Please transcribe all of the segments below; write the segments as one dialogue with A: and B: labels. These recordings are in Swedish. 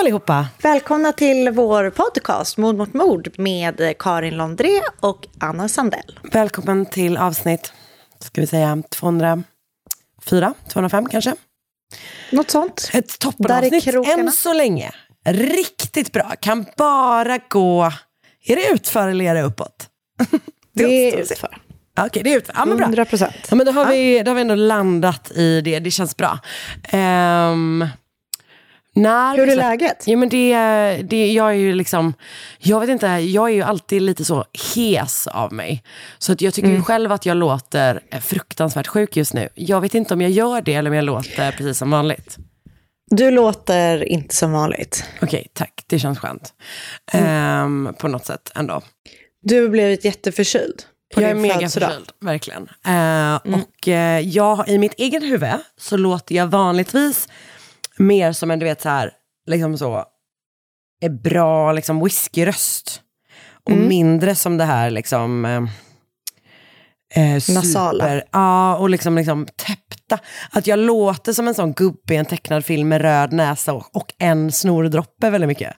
A: Allihopa!
B: Välkomna till vår podcast Mord mot mord med Karin Londré och Anna Sandell.
A: Välkommen till avsnitt, ska vi säga 204, 205 kanske?
B: Något sånt.
A: Ett toppenavsnitt än så länge. Riktigt bra, kan bara gå, är det utför eller är det uppåt?
B: Det är utför.
A: Okej, det är utför. Ja, men bra.
B: 100 procent.
A: Ja, men då har, vi, då har vi ändå landat i det, det känns bra. Ehm, när
B: Hur är läget?
A: Ja, men det, det, jag är ju liksom, jag vet inte, jag är ju alltid lite så hes av mig. Så att jag tycker
B: Mm.
A: själv att jag låter eh, fruktansvärt sjuk just nu. Jag vet inte om jag gör det eller om jag låter precis som vanligt.
B: Du låter inte som vanligt.
A: Okej, tack. Det känns skönt.
B: Mm.
A: Ehm, på något sätt ändå.
B: Du har blivit jätteförkyld
A: jag är mega förkyld, verkligen. Eh, Och eh, jag, i mitt eget huvud så låter jag vanligtvis mer som en, du vet så här, liksom så, är bra liksom whiskyröst. Och mindre som det här liksom... Eh, eh,
B: Nasala.
A: Super, ja, och liksom, liksom täppta. Att jag låter som en sån gubbe i en tecknad film med röd näsa och, och en snordroppe väldigt mycket.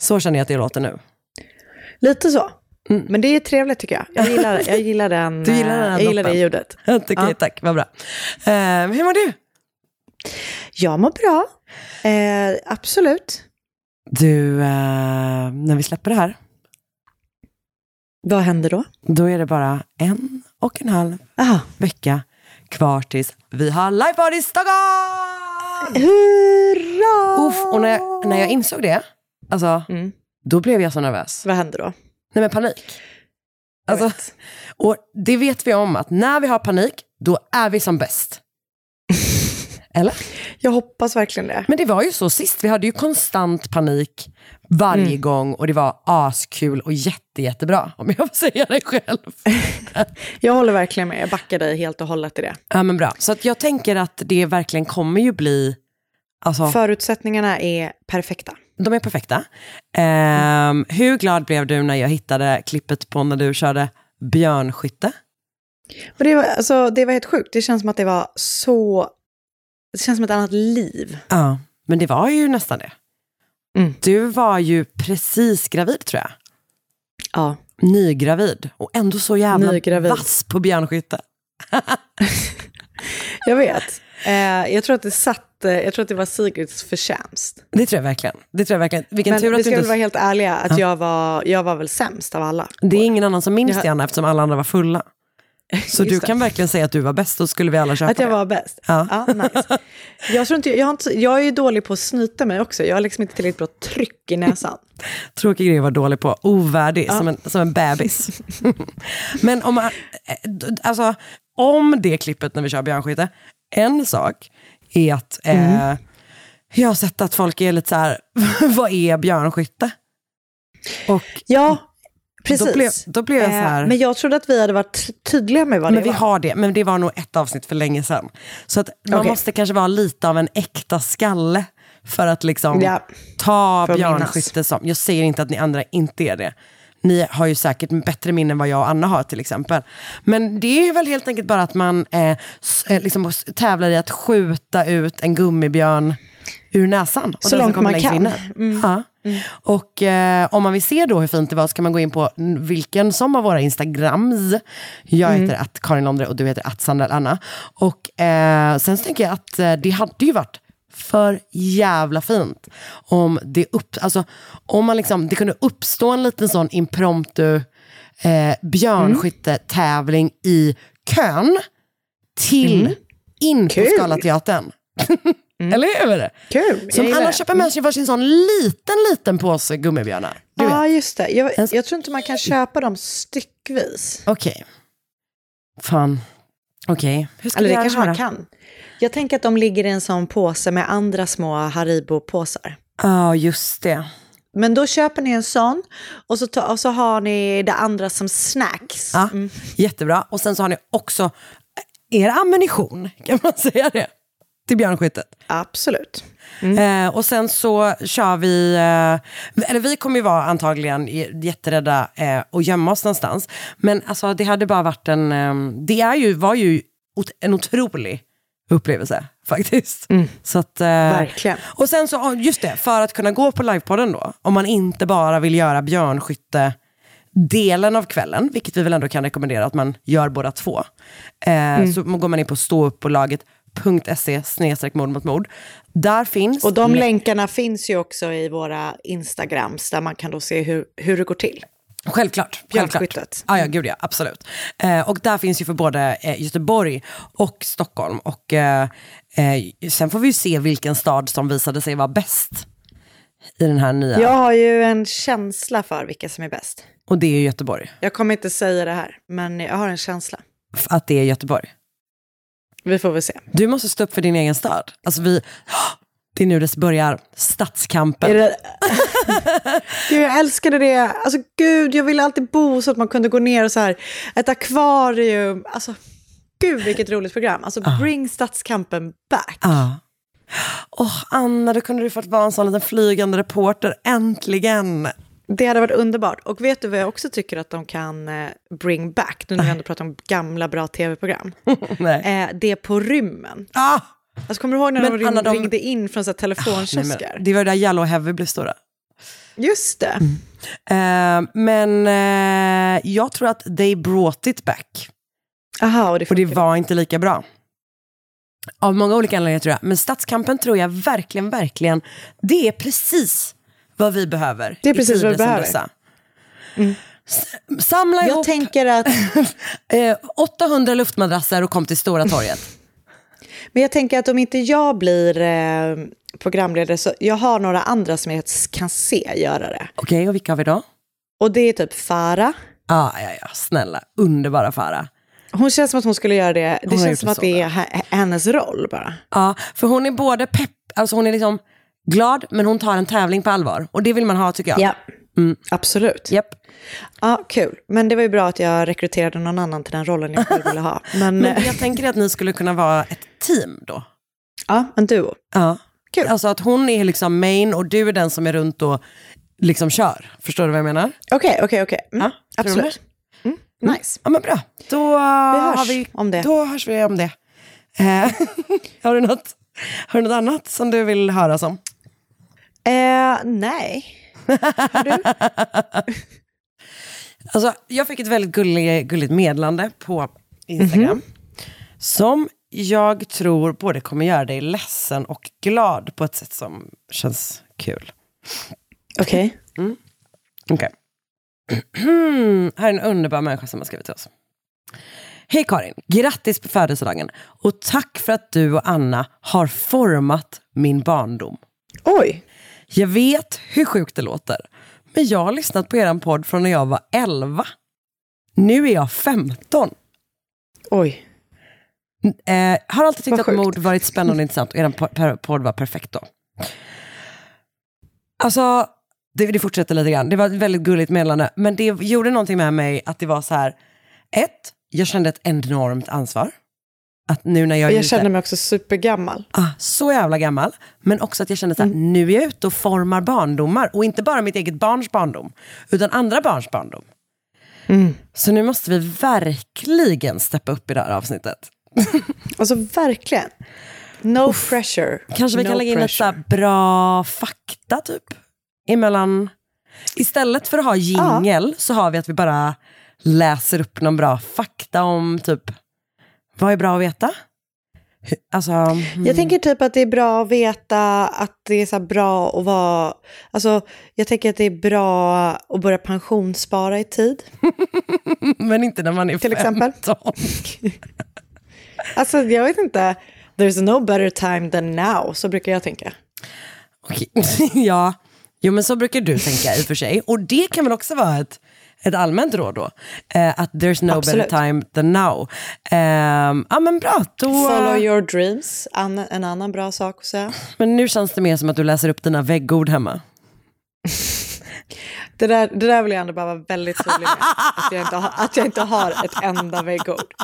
A: Så känner jag att jag låter nu.
B: Lite så. Men det är trevligt tycker jag. Jag gillar, jag gillar, den,
A: Du gillar den
B: eh, jag gillar det ljudet.
A: Okej,
B: Ja.
A: tack. Vad bra. Eh, hur mår du?
B: Jag mår bra. Eh, absolut.
A: Du, eh, när vi släpper det här,
B: Vad händer då?
A: då är det bara en och en halv
B: Aha.
A: vecka kvar tills vi har liveparty i Stockholm!
B: Hurra!
A: Uff, och när jag, när jag insåg det, alltså,
B: Mm.
A: då blev jag så nervös.
B: Vad händer då?
A: Nej men panik. Alltså, och det vet vi om att när vi har panik, då är vi som bäst. Eller?
B: Jag hoppas verkligen det.
A: Men det var ju så sist, vi hade ju konstant panik varje
B: Mm.
A: gång och det var askul och jätte, jättebra, om jag får säga det själv.
B: Jag håller verkligen med. Jag backar dig helt och hållet i det.
A: Ja men bra, så att jag tänker att det verkligen kommer ju bli, alltså
B: Förutsättningarna är perfekta.
A: de är perfekta. Ehm, hur glad blev du när jag hittade klippet på när du körde björnskytte?
B: Och det, var, alltså, det var helt sjukt. Det känns som att det var så... Det känns som ett annat liv.
A: Ja, men det var ju nästan det.
B: Mm.
A: Du var ju precis gravid tror jag.
B: Ja.
A: Nygravid och ändå så jävla
B: Nygravid.
A: vass på björnskytte.
B: Jag vet. Eh, jag tror att det satt... eh, Jag tror att det var Sigrids förtjänst.
A: Det tror jag verkligen. Det tror jag verkligen. Vilken
B: Men
A: tur
B: vi
A: att du
B: ska väl
A: inte...
B: vara helt ärliga att jag, var, jag var väl sämst av alla.
A: Det är ingen annan som minns
B: Jag-
A: det, Anna, eftersom alla andra var fulla. Så
B: Just
A: du
B: det.
A: kan verkligen säga att du var bäst, då skulle vi alla köpa
B: Att jag
A: det.
B: var bäst?
A: Ja.
B: nice. jag, tror inte, jag, har inte, jag är ju dålig på att snyta mig också. Jag har liksom inte tillräckligt bra tryck i näsan.
A: Tråkig grej att vara dålig på. Ovärdig, som, en, som en bebis. Men om, man- eh, alltså, om det klippet när vi kör björnskytte, en sak är att eh, jag har sett att folk är lite så här, vad är björnskytte? Och
B: Ja, precis.
A: Då blev- då blev jag så
B: Eh,
A: här-
B: Men jag trodde att vi hade varit tydliga med vad
A: men
B: det
A: vi
B: var.
A: har det, men det var nog ett avsnitt för länge sedan. Så att man
B: Okej.
A: måste kanske vara lite av en äkta skalle för att liksom
B: Ja.
A: ta björnskytte som, jag säger inte att ni andra inte är det. Ni har ju säkert bättre minnen än vad jag och Anna har till exempel. Men det är väl helt enkelt bara att man eh, eh, liksom tävlar i att skjuta ut en gummibjörn ur näsan.
B: Så långt man kan. Mm.
A: Ja. Och eh, om man vill se då hur fint det var så kan man gå in på vilken som av våra Instagrams. Jag
B: Mm.
A: heter att Karin Londre och du heter att Sandra Anna. Och eh, sen så tänker jag att eh, det hade ju varit för jävla fint om det, upp, alltså, om man liksom, det kunde uppstå en liten sån impromptu eh, björnskyttetävling i kön till in på
B: Kul.
A: Scalateatern. Eller hur?
B: Kul,
A: Som alla köper med sig varsin sån liten, liten påse gummibjörnar.
B: Ja,
A: vet.
B: just det. Jag, jag tror inte man kan köpa dem styckvis.
A: Okej. Fan. Okej. Hur ska
B: Eller det kanske man kan. Jag tänker att de ligger i en sån påse med andra små Haribo-påsar.
A: Ja, just det.
B: Men då köper ni en sån och så, ta, och så har ni det andra som snacks.
A: Ja,
B: Mm.
A: Jättebra. Och sen så har ni också er ammunition, kan man säga det? Till björnskyttet.
B: Absolut.
A: Eh, och sen så kör vi, eh, eller vi kommer ju vara antagligen jätterädda eh, och gömma oss någonstans. Men alltså det hade bara varit en, eh, det är ju, var ju ot- en otrolig upplevelse faktiskt. Så att, eh,
B: Verkligen.
A: Och sen så, just det, för att kunna gå på livepodden då, om man inte bara vill göra björnskytte delen av kvällen, vilket vi väl ändå kan rekommendera att man gör båda två. Eh, Så går man in på ståuppbolaget.se snedstreck mord mot mord. Där finns...
B: Och de
A: lä-
B: länkarna finns ju också i våra Instagrams där man kan då se hur, hur det går till.
A: Självklart.
B: Björnskyttet.
A: Ah, ja, gud ja, absolut. Eh, och där finns ju för både eh, Göteborg och Stockholm. Och eh, eh, sen får vi ju se vilken stad som visade sig vara bäst i den här nya.
B: Jag har ju en känsla för vilka som är bäst.
A: Och det är Göteborg.
B: Jag kommer inte säga det här, men jag har en känsla.
A: Att det är Göteborg.
B: Vi får väl se.
A: Du måste stå upp för din egen stad. Alltså vi, det är nu det börjar, stadskampen.
B: Det... Gud, jag älskade det. Alltså gud, jag ville alltid bo så att man kunde gå ner och så här, ett akvarium. Alltså, gud vilket roligt program. Alltså, bring stadskampen back.
A: Ja. Åh, Anna, då kunde du fått vara en sån liten flygande reporter, äntligen.
B: Det hade varit underbart. Och vet du vad jag också tycker att de kan eh, bring back, nu när vi ändå pratar om gamla bra tv-program?
A: Nej.
B: Eh, det på rymmen.
A: Ah!
B: Alltså, kommer du ihåg när
A: Men
B: de, ring,
A: de-
B: ringde in från så telefonkiosker?
A: men, det var där Yellow Heavy blev stora.
B: Just det.
A: Eh, men eh, jag tror att they brought it back.
B: Aha, och det,
A: Och det var inte lika bra. Av många olika anledningar tror jag. Men Stadskampen tror jag verkligen, verkligen, det är precis vad vi behöver.
B: Det är precis vad vi behöver.
A: S- Samla
B: Jag
A: ihop
B: tänker att,
A: eh, 800 luftmadrasser och kom till Stora torget.
B: men jag tänker att om inte jag blir eh, programledare så jag har några andra som jag kan se göra det.
A: Okej, och vilka har vi då?
B: Och det är typ Farah.
A: Ah, ja, ja, snälla, underbara Farah.
B: Hon känns som att hon skulle göra det. Det
A: Hon
B: känns som att det är he- hennes roll bara.
A: Ja, för hon är både pepp, alltså hon är liksom glad, men hon tar en tävling på allvar. Och det vill man ha tycker jag. Mm.
B: absolut.
A: Japp.
B: Ja, kul. Men det var ju bra att jag rekryterade någon annan till den rollen jag själv ville ha. Men,
A: Men
B: eh,
A: jag tänker att ni skulle kunna vara ett team då.
B: ja, en duo.
A: Ja.
B: Kul.
A: Alltså att hon är liksom main och du är den som är runt och liksom kör. Förstår du vad jag menar?
B: Okej, okej, okej. Mm,
A: Ja,
B: absolut. Mm, nice.
A: Ja men bra. Då,
B: Vi
A: har
B: hörs
A: vi,
B: om det.
A: då hörs vi om det. Eh, har, du något, har du något annat som du vill höra som?
B: Eh, nej. Du?
A: Alltså, jag fick ett väldigt gullig, gulligt meddelande på Instagram. Som jag tror både kommer göra dig ledsen och glad på ett sätt som känns kul.
B: Okej.
A: Okej. här är en underbar människa som har skrivit till oss. Hej Karin, grattis på födelsedagen och tack för att du och Anna har format min barndom.
B: Oj.
A: Jag vet hur sjukt det låter, men jag har lyssnat på er podd från när jag var 11. Nu är jag 15.
B: Oj.
A: Eh, har alltid tyckt att mord varit spännande och intressant och er podd var perfekt då. Alltså, det, det fortsätter lite grann. Det var ett väldigt gulligt meddelande. Men det gjorde någonting med mig att det var så här, ett, jag kände ett enormt ansvar. Att nu när jag
B: Jag
A: ute,
B: känner mig också supergammal.
A: ah, så jävla gammal, men också att jag kände så här, nu är jag ute och formar barndomar. Och inte bara mitt eget barns barndom, utan andra barns barndom. Så nu måste vi verkligen steppa upp i det här avsnittet.
B: Alltså verkligen. No pressure.
A: Kanske vi
B: no
A: kan lägga in lite så här bra fakta typ. Emellan. Istället för att ha jingel så har vi att vi bara läser upp någon bra fakta om typ, vad är bra att veta? Alltså, mm,
B: Jag tänker typ att det är bra att veta att det är så bra att vara... Alltså, jag tänker att det är bra att börja pensionsspara i tid.
A: men inte när man är
B: Till exempel?
A: 15.
B: Alltså, jag vet inte. There's no better time than now, så brukar jag tänka.
A: Okej. ja, jo men så brukar du tänka i och för sig. Och det kan väl också vara ett, ett allmänt råd då. Eh, att there's no
B: Absolut.
A: better time than now. Ehm, Ja men bra, då...
B: Follow your dreams, an- en annan bra sak att säga.
A: Men nu känns det mer som att du läser upp dina väggord hemma.
B: Det där, det där vill jag ändå bara vara väldigt tydlig med. Att jag inte har, att jag inte har ett enda väggord.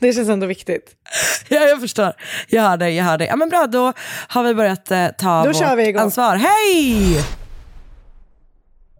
B: Det känns ändå viktigt.
A: Ja, jag förstår. Jag hör dig, jag hör dig. Ja, men bra, då har vi börjat eh, ta
B: Då
A: vårt ansvar. Hej!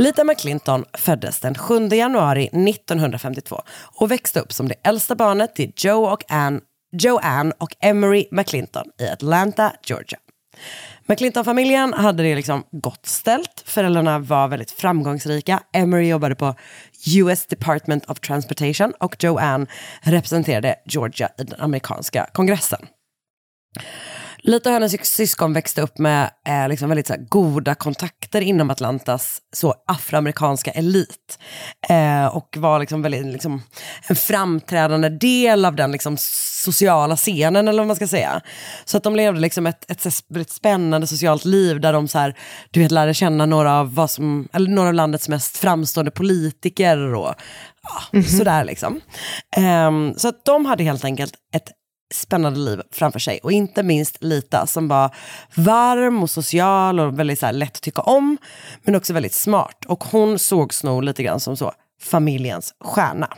A: Lita McClinton föddes den 7 januari 1952 och växte upp som det äldsta barnet till Joe och Ann, Joanne och Emery McClinton i Atlanta, Georgia. McClinton-familjen hade det liksom gott ställt. Föräldrarna var väldigt framgångsrika. Emery jobbade på US Department of Transportation och Joanne representerade Georgia i den amerikanska kongressen. Lite av hennes syskon växte upp med eh, liksom väldigt så här, goda kontakter inom Atlantas så afroamerikanska elit. Eh, och var liksom väldigt, liksom, en framträdande del av den liksom, sociala scenen, eller vad man ska säga. Så att de levde liksom ett, ett, väldigt spännande socialt liv där de så här, du vet, lärde känna några av, vad som, eller några av landets mest framstående politiker och ja, sådär liksom. Ehm, så att de hade helt enkelt ett spännande liv framför sig. Och inte minst Lita som var varm och social och väldigt så här, lätt att tycka om. Men också väldigt smart. Och hon sågs nog lite grann som så familjens stjärna.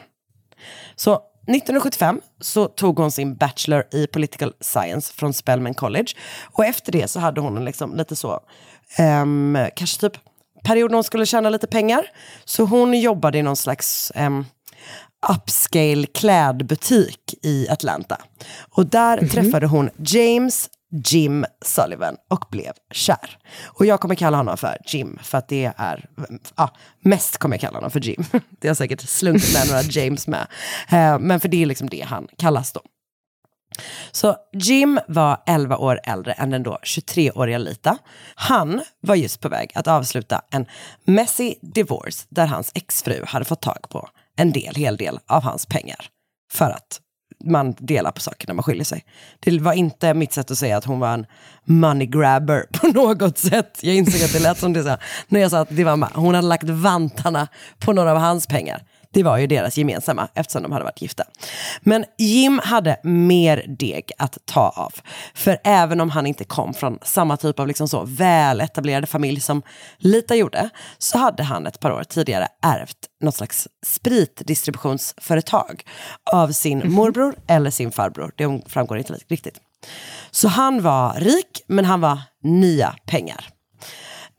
A: Så 1975 så tog hon sin Bachelor i Political Science från Spelman College. Och efter det så hade hon en liksom lite så, um, kanske typ period när hon skulle tjäna lite pengar. Så hon jobbade i någon slags um, upscale klädbutik i Atlanta. Och där träffade hon James Jim Sullivan och blev kär. Och jag kommer kalla honom för Jim, för att det är, ja, mest kommer jag kalla honom för Jim. Det har säkert slunkit med några James med. Eh, men för det är liksom det han kallas då. Så Jim var 11 år äldre än den då 23-åriga Lita. Han var just på väg att avsluta en messy divorce där hans exfru hade fått tag på en del, hel del av hans pengar. För att man delar på saker när man skiljer sig. Det var inte mitt sätt att säga att hon var en money grabber på något sätt. Jag insåg att det lät som det så när jag sa att det var, hon hade lagt vantarna på några av hans pengar. Det var ju deras gemensamma eftersom de hade varit gifta. Men Jim hade mer deg att ta av. För även om han inte kom från samma typ av liksom så väletablerade familj som Lita gjorde så hade han ett par år tidigare ärvt något slags spritdistributionsföretag av sin morbror eller sin farbror. Det framgår inte riktigt. Så han var rik men han var nya pengar.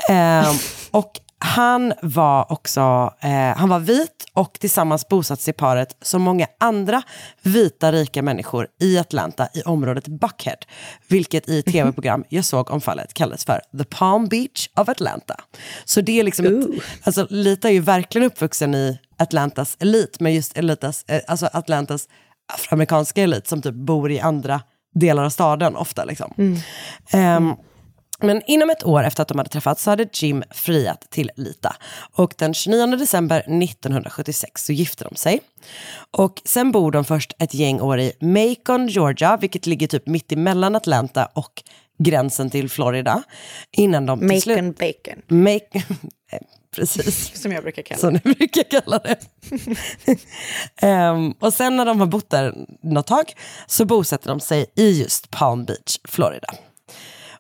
A: Ehm, och han var också eh, han var vit och tillsammans bosatt sig i paret som många andra vita rika människor i Atlanta i området Buckhead. Vilket i tv-program jag såg om fallet kallades för The Palm Beach of Atlanta. Så det är liksom, ett, alltså Lita är ju verkligen uppvuxen i Atlantas elit, men just Elitas, eh, alltså Atlantas afroamerikanska elit som typ bor i andra delar av staden ofta. Liksom. Ehm, men inom ett år efter att de hade träffats så hade Jim friat till Lita. Och den 29 december 1976 så gifte de sig. Och sen bor de först ett gäng år i Macon, Georgia, vilket ligger typ mitt emellan Atlanta och gränsen till Florida. Innan de
B: Macon
A: slut...
B: bacon.
A: Macon. Precis.
B: Som jag brukar kalla
A: Som du brukar kalla det. Ehm, och sen när de har bott där något tag så bosätter de sig i just Palm Beach, Florida.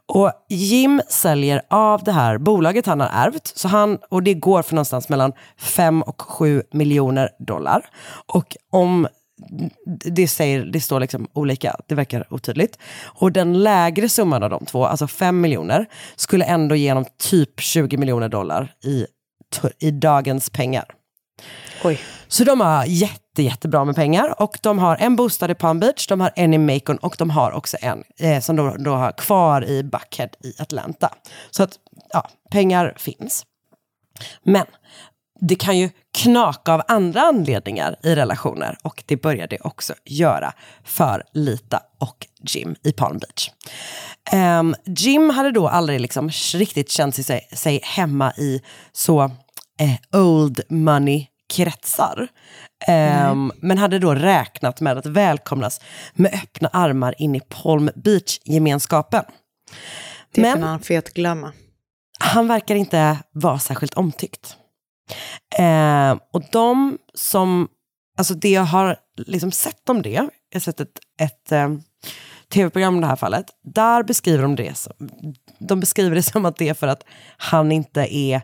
A: Och Jim säljer av det här bolaget han har ärvt, så han, och det går för någonstans mellan 5 och 7 miljoner dollar. Och om det, säger, det står liksom olika, det verkar otydligt. Och den lägre summan av de två, alltså 5 miljoner, skulle ändå ge honom typ 20 miljoner dollar i, i dagens pengar.
B: Oj.
A: Så de har jätte, jättebra med pengar och de har en bostad i Palm Beach, de har en i Macon och de har också en eh, som de då har kvar i Buckhead i Atlanta. Så att ja, pengar finns. Men det kan ju knaka av andra anledningar i relationer och det började det också göra för Lita och Jim i Palm Beach. Um, Jim hade då aldrig liksom riktigt känt sig, sig hemma i så eh, old money kretsar. Ehm, men hade då räknat med att välkomnas med öppna armar in i Palm Beach-gemenskapen.
B: Det
A: Men-
B: kan han fet glömma.
A: Han verkar inte vara särskilt omtyckt. Eh, och de som, alltså det jag har liksom sett om det, jag har sett ett, ett eh, tv-program i det här fallet, där beskriver de det som, de beskriver det som att det är för att han inte är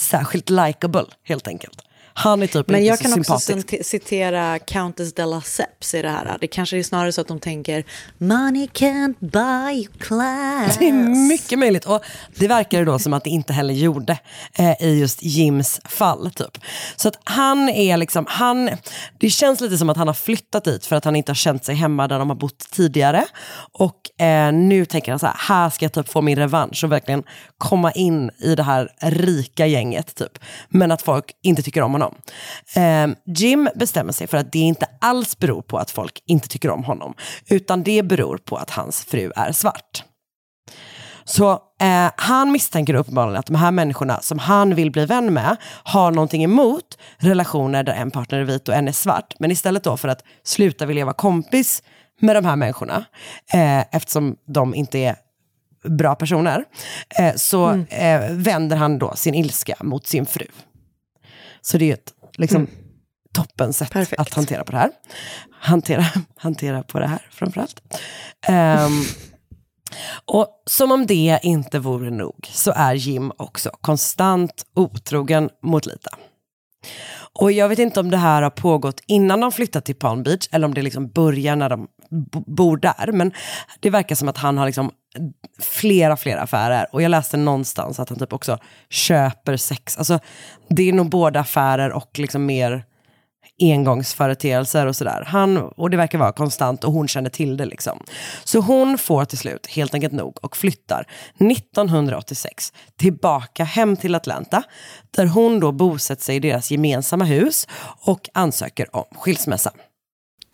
A: särskilt likable helt enkelt. Han är typ
B: Men jag kan också
A: sympatisk.
B: cit- citera Countess de Lesseps i det här. Det kanske är snarare så att de tänker Money can't buy you class.
A: Det är mycket möjligt. Och det verkar då som att det inte heller gjorde eh, i just Jims fall. Typ. Så att han är liksom, han, det känns lite som att han har flyttat dit för att han inte har känt sig hemma där de har bott tidigare. Och eh, nu tänker han så här, här ska jag typ få min revansch och verkligen komma in i det här rika gänget. Typ. Men att folk inte tycker om honom. Eh, Jim bestämmer sig för att det inte alls beror på att folk inte tycker om honom. Utan det beror på att hans fru är svart. Så eh, han misstänker uppenbarligen att de här människorna som han vill bli vän med har någonting emot relationer där en partner är vit och en är svart. Men istället då för att sluta vilja vara kompis med de här människorna, eh, eftersom de inte är bra personer, eh, så eh, vänder han då sin ilska mot sin fru. Så det är ett liksom, toppen sätt att hantera på det här. Hantera, hantera på det här framförallt. Um, och som om det inte vore nog så är Jim också konstant otrogen mot Lita. Och jag vet inte om det här har pågått innan de flyttat till Palm Beach eller om det liksom börjar när de bor där. Men det verkar som att han har liksom flera, flera affärer. Och jag läste någonstans att han typ också köper sex. Alltså det är nog både affärer och liksom mer engångsföreteelser och sådär. Han, och det verkar vara konstant och hon känner till det liksom. Så hon får till slut helt enkelt nog och flyttar 1986 tillbaka hem till Atlanta där hon då bosätter sig i deras gemensamma hus och ansöker om skilsmässa.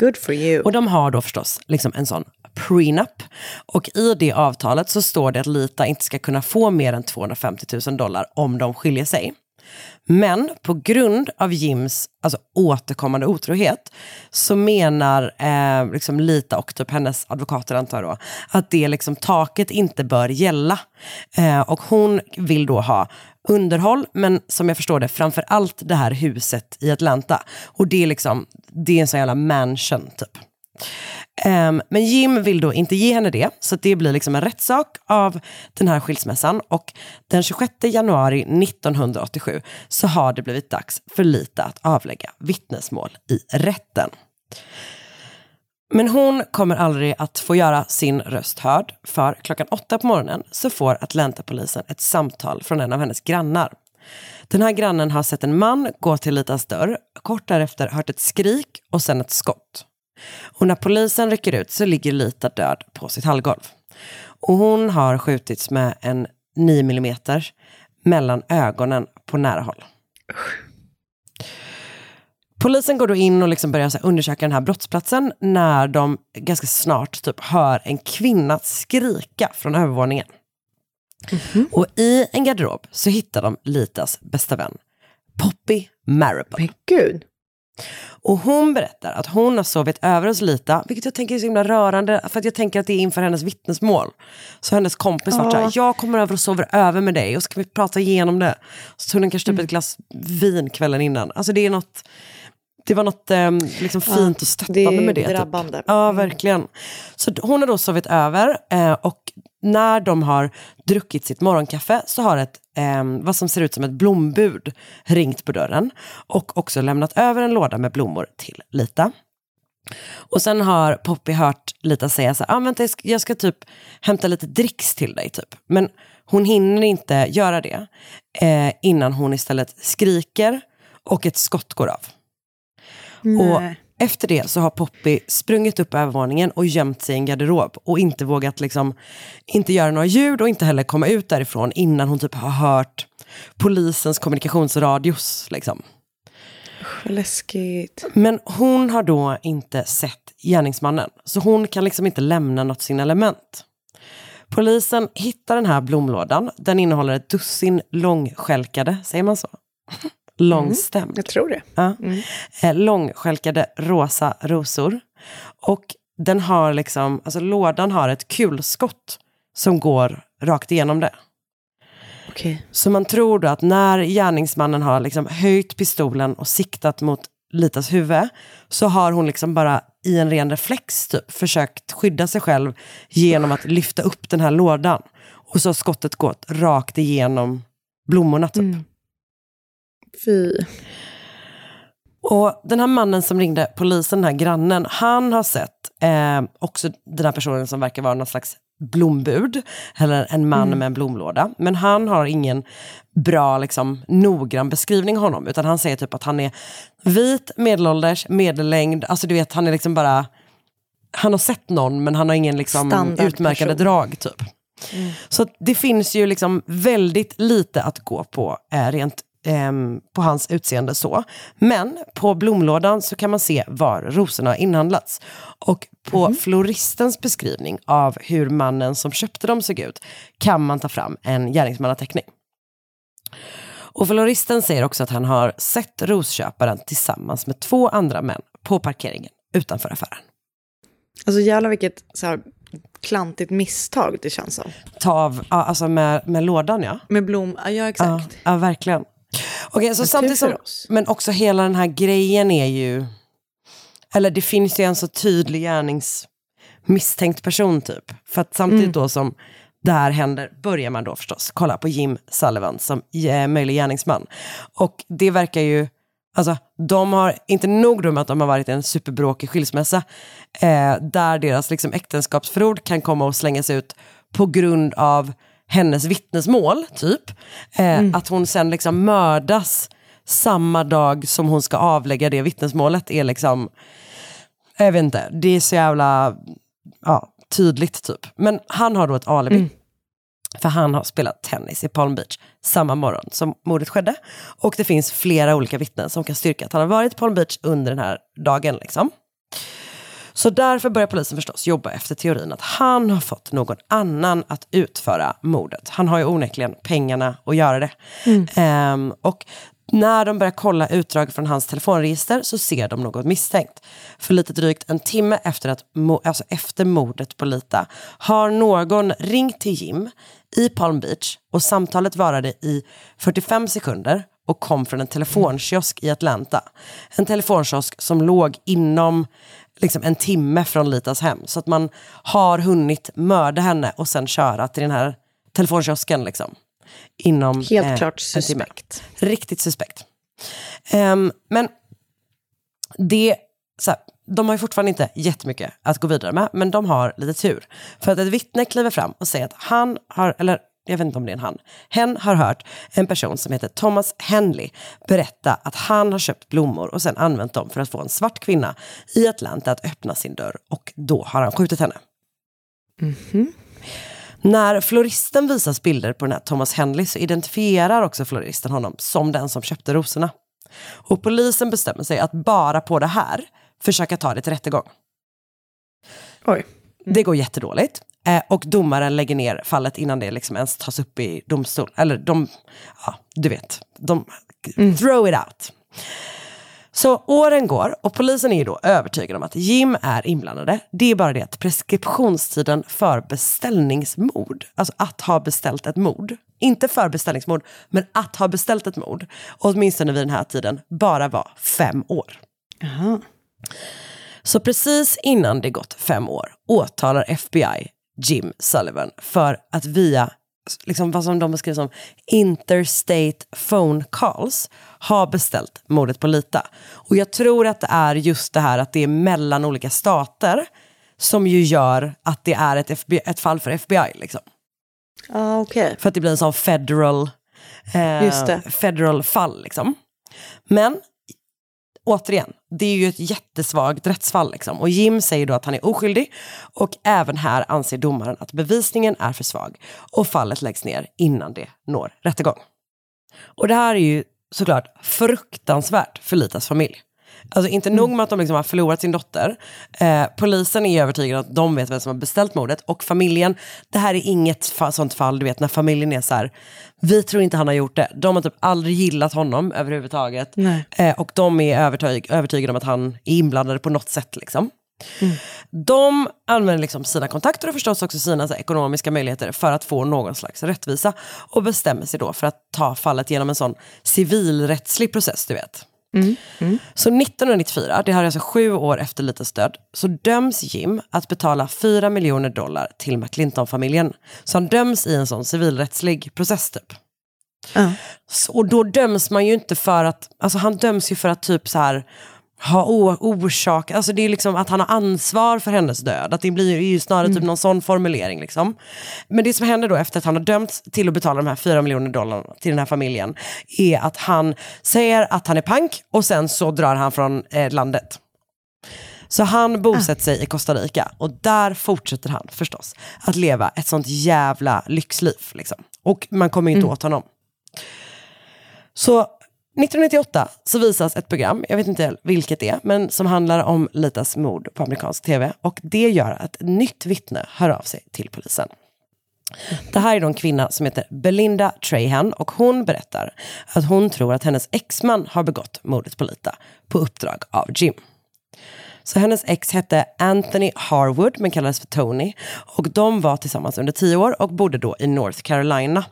B: Good for you.
A: Och de har då förstås liksom en sån prenup. Och i det avtalet så står det att Lita inte ska kunna få mer än 250 000 dollar om de skiljer sig. Men på grund av Jims alltså, återkommande otrohet så menar eh, liksom Lita och typ hennes advokater antar då, att det liksom taket inte bör gälla. Eh, och hon vill då ha underhåll, men som jag förstår det, framför allt det här huset i Atlanta. Och det är liksom, det är en sån jävla mansion typ. Um, men Jim vill då inte ge henne det, så det blir liksom en rättssak av den här skilsmässan. Och den 26 januari 1987 så har det blivit dags för Lita att avlägga vittnesmål i rätten. Men hon kommer aldrig att få göra sin röst hörd, för klockan åtta på morgonen så får Atlanta-polisen ett samtal från en av hennes grannar. Den här grannen har sett en man gå till Litas dörr, kort därefter hört ett skrik och sen ett skott. Och när polisen rycker ut så ligger Lita död på sitt hallgolv. Och hon har skjutits med en 9 mm mellan ögonen på nära håll. Polisen går då in och liksom börjar undersöka den här brottsplatsen när de ganska snart typ hör en kvinna skrika från övervåningen. Och i en garderob så hittar de Litas bästa vän, Poppy Marable.
B: Men gud.
A: Och hon berättar att hon har sovit över hos Lita, vilket jag tänker är så himla rörande, för att jag tänker att det är inför hennes vittnesmål. Så hennes kompis var så här, jag kommer över och sover över med dig och så kan vi prata igenom det. Så tog hon kanske typ ett glas vin kvällen innan. Alltså det är något, det var något eh, liksom
B: Ja,
A: fint och stöttande
B: det är
A: med det.
B: drabbande.
A: Typ. Ja, verkligen. Så hon har då sovit över eh, och när de har druckit sitt morgonkaffe så har ett, eh, vad som ser ut som ett blombud ringt på dörren och också lämnat över en låda med blommor till Lita. Och sen har Poppy hört Lita säga så här, ah, vänta, jag ska, jag ska typ hämta lite dricks till dig typ. Men hon hinner inte göra det eh, innan hon istället skriker och ett skott går av. Och
B: Nej.
A: efter det så har Poppy sprungit upp övervåningen och gömt sig i en garderob och inte vågat liksom, inte göra några ljud och inte heller komma ut därifrån innan hon typ har hört polisens kommunikationsradios. Liksom.
B: Vad läskigt.
A: Men hon har då inte sett gärningsmannen, så hon kan liksom inte lämna något signalement. Polisen hittar den här blomlådan. Den innehåller ett dussin långskälkade, säger man så? Långstämd.
B: Jag tror det.
A: Ja. Eh, långskälkade rosa rosor. Och den har liksom, alltså lådan har ett kulskott som går rakt igenom det.
B: Okej.
A: Så man tror då att när gärningsmannen har liksom höjt pistolen och siktat mot Litas huvud så har hon liksom bara i en ren reflex typ försökt skydda sig själv genom att lyfta upp den här lådan. Och så har skottet gått rakt igenom blommorna typ.
B: Fy.
A: Och den här mannen som ringde polisen, den här grannen, han har sett eh, också den här personen som verkar vara någon slags blombud, eller en man
B: Mm.
A: med en blomlåda. Men han har ingen bra, liksom, noggrann beskrivning av honom, utan han säger typ att han är vit, medelålders, medellängd, alltså du vet, han är liksom bara, han har sett någon men han har ingen liksom, utmärkande drag typ. Så att det finns ju liksom väldigt lite att gå på eh, rent ehm, på hans utseende så. Men på blomlådan så kan man se var rosorna har inhandlats. Och på floristens beskrivning av hur mannen som köpte dem såg ut kan man ta fram en gärningsmannateckning. Och floristen säger också att han har sett rosköparen tillsammans med två andra män på parkeringen utanför affären.
B: Alltså jävlar vilket så här, klantigt misstag det känns som.
A: Ta av, ja, alltså med, med lådan ja.
B: Med blom, ja exakt.
A: Ja, ja verkligen. Okej, så samtidigt som, men också hela den här grejen är ju, eller det finns ju en så tydlig gärningsmisstänkt person typ. För att samtidigt
B: Mm.
A: då som det här händer börjar man då förstås kolla på Jim Sullivan som eh, möjlig gärningsman. Och det verkar ju, alltså de har, inte nog då med att de har varit i en superbråkig skilsmässa, eh, där deras liksom, äktenskapsförord kan komma och slängas ut på grund av hennes vittnesmål, typ. Eh, Att hon sen liksom mördas samma dag som hon ska avlägga det vittnesmålet är liksom, jag vet inte, det är så jävla ja, tydligt typ. Men han har då ett alibi. För han har spelat tennis i Palm Beach samma morgon som mordet skedde. Och det finns flera olika vittnen som kan styrka att han har varit i Palm Beach under den här dagen. Liksom. Så därför börjar polisen förstås jobba efter teorin att han har fått någon annan att utföra mordet. Han har ju onekligen pengarna att göra det. Ehm, och när de börjar kolla utdrag från hans telefonregister så ser de något misstänkt. För lite drygt en timme efter, att, alltså efter mordet på Lita har någon ringt till Jim i Palm Beach och samtalet varade i 45 sekunder och kom från en telefonkiosk i Atlanta. En telefonkiosk som låg inom liksom en timme från Litas hem. Så att man har hunnit mörda henne och sen köra till den här telefonkiosken. Liksom, inom
B: Helt
A: eh,
B: klart suspekt.
A: Riktigt suspekt. Ehm, men det, så här, de har ju fortfarande inte jättemycket att gå vidare med, men de har lite tur. För att ett vittne kliver fram och säger att han har, eller jag vet inte om det är en han, hen har hört en person som heter Thomas Henley berätta att han har köpt blommor och sen använt dem för att få en svart kvinna i Atlanta att öppna sin dörr och då har han skjutit henne. När floristen visas bilder på den här Thomas Henley så identifierar också floristen honom som den som köpte rosorna. Och polisen bestämmer sig att bara på det här försöka ta det till rättegång.
B: Oj.
A: Det går jättedåligt. Eh, och domaren lägger ner fallet innan det liksom ens tas upp i domstol. Eller de, ja du vet, de throw it out. Så åren går och polisen är ju då övertygad om att Jim är inblandade. Det är bara det att preskriptionstiden för beställningsmord, alltså att ha beställt ett mord, inte för beställningsmord, men att ha beställt ett mord, åtminstone vid den här tiden, bara var fem år. Så precis innan det gått fem år åtalar FBI Jim Sullivan för att via liksom vad som de beskriver som interstate phone calls har beställt mordet på Lita. Och jag tror att det är just det här att det är mellan olika stater som ju gör att det är ett, FBI, ett fall för FBI. Liksom.
B: Ah, okej.
A: För att det blir en sån federal,
B: Just
A: eh, federal fall. Liksom. Men återigen, det är ju ett jättesvagt rättsfall. Liksom. Och Jim säger då att han är oskyldig. Och även här anser domaren att bevisningen är för svag. Och fallet läggs ner innan det når rättegång. Och det här är ju såklart fruktansvärt för Litas familj. Alltså inte nog med att de liksom har förlorat sin dotter. Eh, polisen är övertygad att de vet vem som har beställt mordet. Och familjen, det här är inget fa- sånt fall, du vet när familjen är så här, vi tror inte han har gjort det. De har typ aldrig gillat honom överhuvudtaget. Eh, och de är övertyg, övertygade om att han är inblandad på något sätt. Liksom. De använder liksom sina kontakter och förstås också sina här, ekonomiska möjligheter för att få någon slags rättvisa. Och bestämmer sig då för att ta fallet genom en sån civilrättslig process, du vet. Så 1994, det här är alltså sju år efter Litas död, så döms Jim att betala 4 miljoner dollar till McClinton-familjen. Så han döms i en sån civilrättslig process typ. Så, och då döms man ju inte för att, alltså han döms ju för att typ så här ha orsak, alltså det är liksom att han har ansvar för hennes död. Att det blir ju snarare typ någon sån formulering. Liksom. Men det som händer då efter att han har dömts till att betala de här 4 miljoner dollarna till den här familjen är att han säger att han är pank och sen så drar han från eh, landet. Så han bosätter sig i Costa Rica och där fortsätter han förstås att leva ett sånt jävla lyxliv. Liksom. Och man kommer ju inte åt honom. Så 1998 så visas ett program, jag vet inte vilket det är, men som handlar om Litas mord på amerikansk tv. Och det gör att ett nytt vittne hör av sig till polisen. Det här är då en kvinna som heter Belinda Trahan och hon berättar att hon tror att hennes exman har begått mordet på Lita på uppdrag av Jim. Så hennes ex hette Anthony Harwood men kallades för Tony. Och de var tillsammans under tio år och bodde då i North Carolina.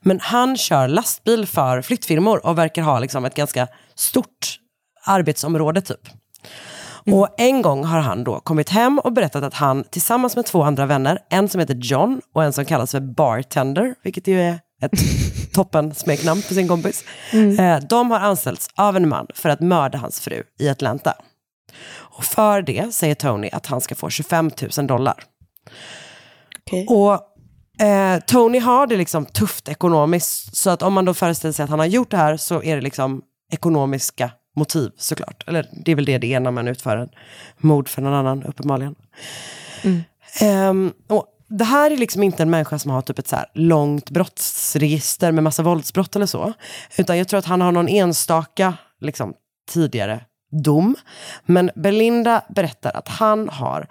A: Men han kör lastbil för flyttfirmor och verkar ha liksom ett ganska stort arbetsområde typ. Och en gång har han då kommit hem och berättat att han tillsammans med två andra vänner, en som heter John och en som kallas för Bartender, vilket ju är ett toppen smeknamn på sin kompis. Eh, de har anställts av en man för att mörda hans fru i Atlanta. Och för det säger Tony att han ska få 25 000 dollar. Och eh, Tony har det liksom tufft ekonomiskt. Så att om man då föreställer sig att han har gjort det här så är det liksom ekonomiska motiv såklart. Eller det är väl det det är när man utför en mord för någon annan uppenbarligen. Ehm, och det här är liksom inte en människa som har typ ett så långt brottsregister med massa våldsbrott eller så. Utan jag tror att han har någon enstaka liksom, tidigare dom. Men Belinda berättar att han har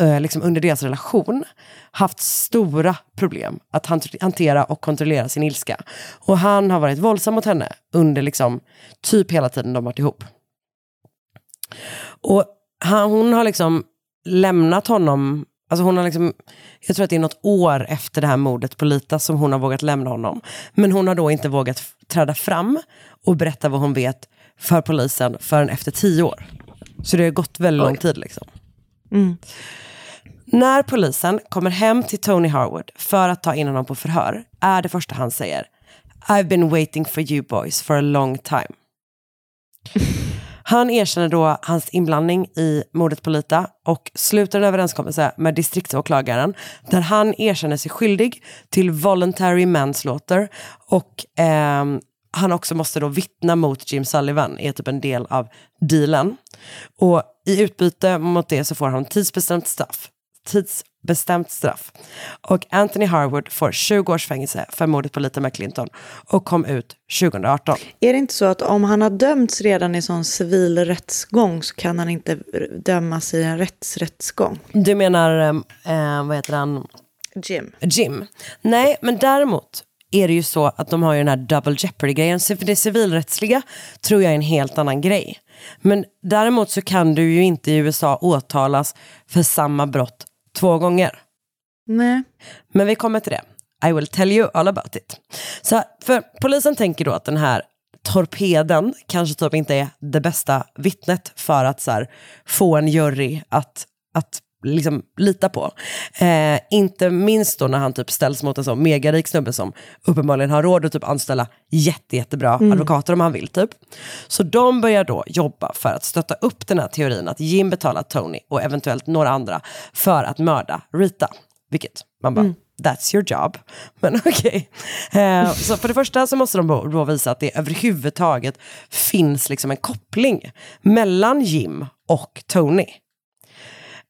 A: eh, liksom under deras relation haft stora problem att hantera och kontrollera sin ilska. Och han har varit våldsam mot henne under liksom typ hela tiden de varit ihop. Och han, hon har liksom lämnat honom, alltså hon har liksom, jag tror att det är något år efter det här mordet på Lita som hon har vågat lämna honom. Men hon har då inte vågat träda fram och berätta vad hon vet för polisen förrän efter tio år. Så det har gått väldigt lång tid liksom. När polisen kommer hem till Tony Harwood för att ta in honom på förhör är det första han säger I've been waiting for you boys for a long time. Han erkänner då hans inblandning i mordet på Lita och sluter en överenskommelse med distriktsåklagaren där han erkänner sig skyldig till voluntary manslaughter och ehm, han också måste då vittna mot Jim Sullivan, är typ en del av dealen. Och i utbyte mot det så får han tidsbestämt straff. Tidsbestämt straff. Och Anthony Harwood får 20 års fängelse för mordet på Lita McClinton och kom ut 2018.
B: Är det inte så att om han har dömts redan i sån civil rättsgång så kan han inte dömas i en rättsrättsgång?
A: Du menar, eh, vad heter han?
B: Jim.
A: Jim. Nej, men däremot är det ju så att de har ju den här double jeopardy-grejen. Så för det civilrättsliga tror jag är en helt annan grej. Men däremot så kan du ju inte i USA åtalas för samma brott två gånger.
B: Nej.
A: Men vi kommer till det. I will tell you all about it. Så för polisen tänker då att den här torpeden kanske typ inte är det bästa vittnet för att så här, få en jury att, att liksom lita på. Eh, inte minst då när han typ ställs mot en så megarik snubbe som uppenbarligen har råd att typ anställa jätte, jättebra
B: Mm.
A: advokater om han vill typ. Så de börjar då jobba för att stötta upp den här teorin att Jim betalar Tony och eventuellt några andra för att mörda Rita. Vilket man bara,
B: Mm.
A: that's your job. Men okej. Eh, så för det första så måste de då visa att det överhuvudtaget finns liksom en koppling mellan Jim och Tony.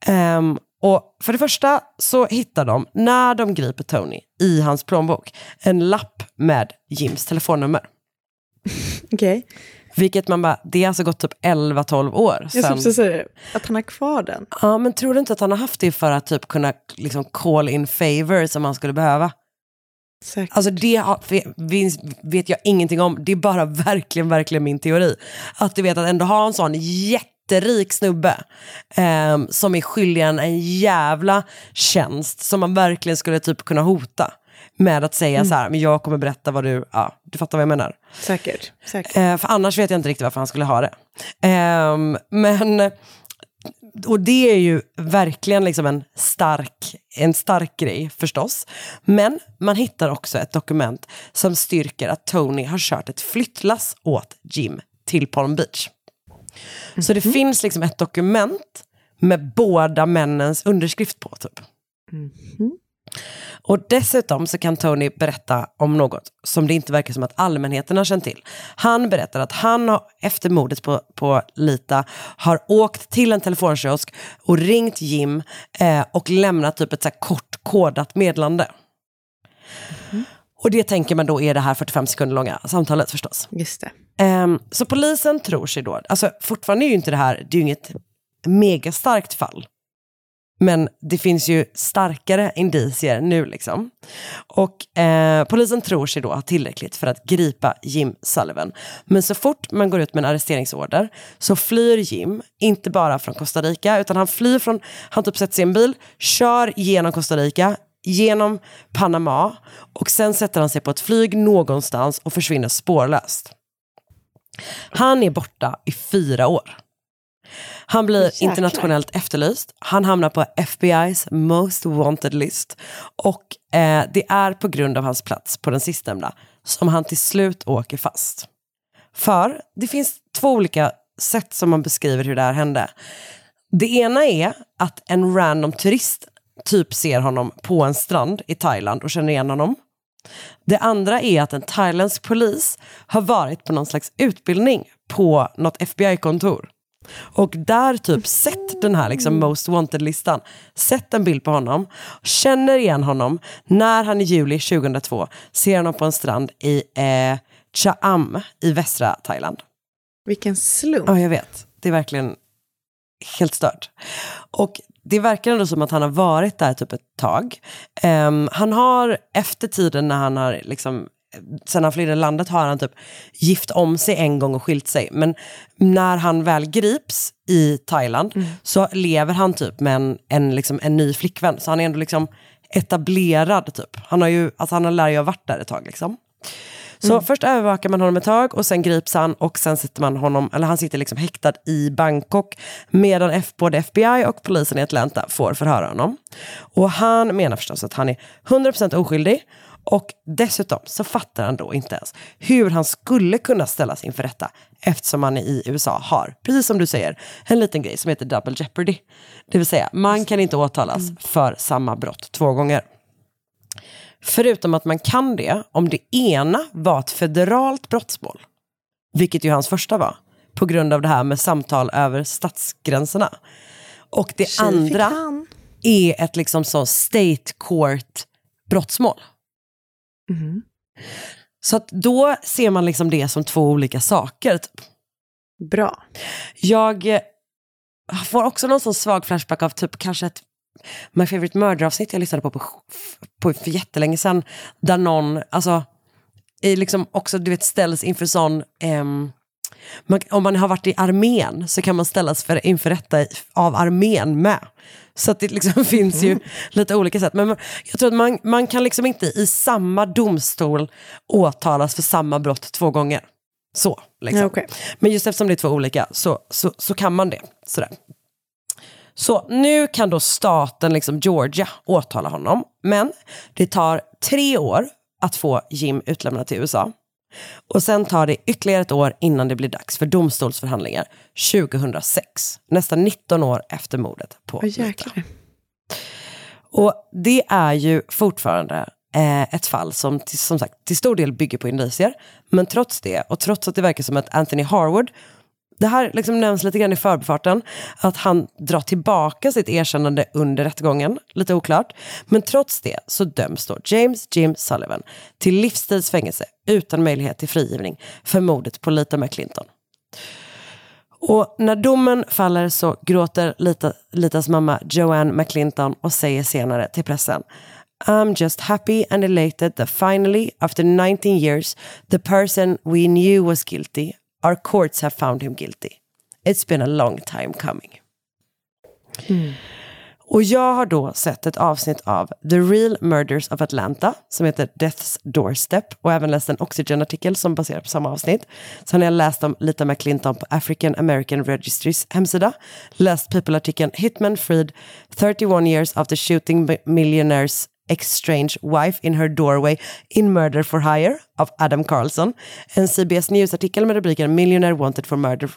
A: Ehm, och för det första så hittar de, när de griper Tony i hans plånbok, en lapp med Jims telefonnummer.
B: Okej.
A: Vilket man bara, det har alltså gått typ 11-12 år
B: Jag ska
A: sedan.
B: precis säga det. Att han har kvar den.
A: Ja, men tror du inte att han har haft det för att typ kunna liksom call in favor som han skulle behöva?
B: Säkert.
A: Alltså det har, vet, jag ingenting om, det är bara verkligen, verkligen min teori. Att du vet att ändå ha en sån jätterik snubbe ehm, som är skyldig en en jävla tjänst som man verkligen skulle typ kunna hota med att säga
B: Mm.
A: så här, men jag kommer berätta vad du, ja, du fattar vad jag menar.
B: Säkert. Säkert.
A: Eh, för annars vet jag inte riktigt varför han skulle ha det. Ehm, men, och det är ju verkligen liksom en stark, en stark grej förstås. Men man hittar också ett dokument som styrker att Tony har kört ett flyttlass åt Jim till Palm Beach. Så det finns liksom ett dokument med båda männens underskrift på typ. Och dessutom så kan Tony berätta om något som det inte verkar som att allmänheten har känt till. Han berättar att han har, efter mordet på, på Lita har åkt till en telefonkiosk och ringt Jim eh, och lämnat typ ett så kort kodat meddelande. Och det tänker man då är det här 45 sekunder långa samtalet förstås.
B: Just det.
A: Um, så polisen tror sig då, alltså fortfarande är ju inte det här, det är ju inget megastarkt fall. Men det finns ju starkare indicier nu liksom. Och eh, polisen tror sig då ha tillräckligt för att gripa Jim Sullivan. Men så fort man går ut med en arresteringsorder så flyr Jim, inte bara från Costa Rica, utan han flyr från, han typ sätter sig i en bil, kör genom Costa Rica, genom Panama och sen sätter han sig på ett flyg någonstans och försvinner spårlöst. Han är borta i fyra år. Han blir
B: Jäklar.
A: internationellt efterlyst. Han hamnar på FBI's most wanted list. Och eh, det är på grund av hans plats på den sistnämnda som han till slut åker fast. För det finns två olika sätt som man beskriver hur det här hände. Det ena är att en random turist typ ser honom på en strand i Thailand och känner igen honom. Det andra är att en thailändsk polis har varit på någon slags utbildning på något FBI-kontor. Och där typ sett den här liksom most wanted-listan, sett en bild på honom, känner igen honom när han i juli 2002 ser honom på en strand i eh, Chaam i västra Thailand.
B: Vilken slump.
A: Ja, jag vet. Det är verkligen helt stört. Och det verkar ändå som att han har varit där typ ett tag. Ehm, han har efter tiden när han har liksom sen han flydde landet har han typ gift om sig en gång och skilt sig. Men när han väl grips i Thailand så lever han typ med en, en, liksom, en ny flickvän. Så han är ändå liksom etablerad typ. Han har ju, alltså han lär ju ha varit där ett tag liksom. Så först övervakar man honom ett tag och sen grips han och sen sitter man honom, eller han sitter liksom häktad i Bangkok medan F, både FBI och polisen i Atlanta får förhöra honom. Och han menar förstås att han är 100% oskyldig Och dessutom så fattar han då inte ens hur han skulle kunna ställas inför rätta eftersom man i USA har, precis som du säger, en liten grej som heter double jeopardy. Det vill säga, man kan inte åtalas för samma brott två gånger. Förutom att man kan det om det ena var ett federalt brottsmål, vilket ju hans första var, på grund av det här med samtal över statsgränserna. Och det
B: Tjej
A: andra är ett liksom så state court brottsmål. Så att då ser man liksom det som två olika saker. Typ.
B: Bra.
A: Jag eh, får också någon sån svag flashback av typ kanske ett My Favorite Murder-avsnitt jag lyssnade på, på, på för jättelänge sedan. Där någon, alltså, är liksom också du vet ställs inför sån, ehm, man, om man har varit i armén så kan man ställas för, inför rätta av armén med. Så att det liksom finns ju lite olika sätt. Men man- jag tror att man, man kan liksom inte i samma domstol åtalas för samma brott två gånger. Så, liksom.
B: Okej.
A: Men just eftersom det är två olika så, så, så kan man det. Sådär. Så nu kan då staten, liksom Georgia, åtala honom. Men det tar tre år att få Jim utlämnad till USA. Och sen tar det ytterligare ett år innan det blir dags för domstolsförhandlingar 2006. Nästan 19 år efter mordet på
B: Åh, jäklar.
A: och det är ju fortfarande eh, ett fall som till, som sagt till stor del bygger på indicier. Men trots det, och trots att det verkar som att Anthony Harwood, det här liksom nämns lite grann i förbifarten, att han drar tillbaka sitt erkännande under rättegången, lite oklart. Men trots det så döms då James Jim Sullivan till livstidsfängelse utan möjlighet till frigivning för mordet på Lita McClinton. Och när domen faller så gråter Lita, Litas mamma Joanne McClinton och säger senare till pressen I'm just happy and elated that finally, after 19 years, the person we knew was guilty, our courts have found him guilty. It's been a long time coming. Och jag har då sett ett avsnitt av The Real Murders of Atlanta som heter Death's Doorstep och även läst en Oxygen-artikel som baserar på samma avsnitt. Sen har jag läst om Lita McClinton på African American Registries hemsida. Läst People-artikeln Hitman Freed 31 years after shooting millionaires Exchange Wife in Her Doorway in Murder for Hire av Adam Carlson. En CBS News-artikel med rubriken Millionaire Wanted for Murder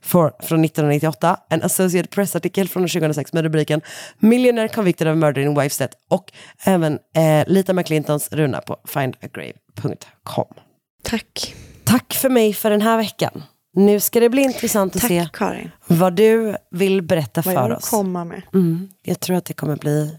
A: for, från 1998. En Associated Press-artikel från 2006 med rubriken Millionaire Convicted of Murder in Wife's Death. Och även eh, Lita McClintons runa på findagrave.com.
B: Tack.
A: Tack för mig för den här veckan. Nu ska det bli intressant att
B: Tack,
A: se
B: Karin.
A: vad du vill berätta
B: Vad jag
A: för
B: vill
A: oss.
B: komma med.
A: Mm, jag tror att det kommer bli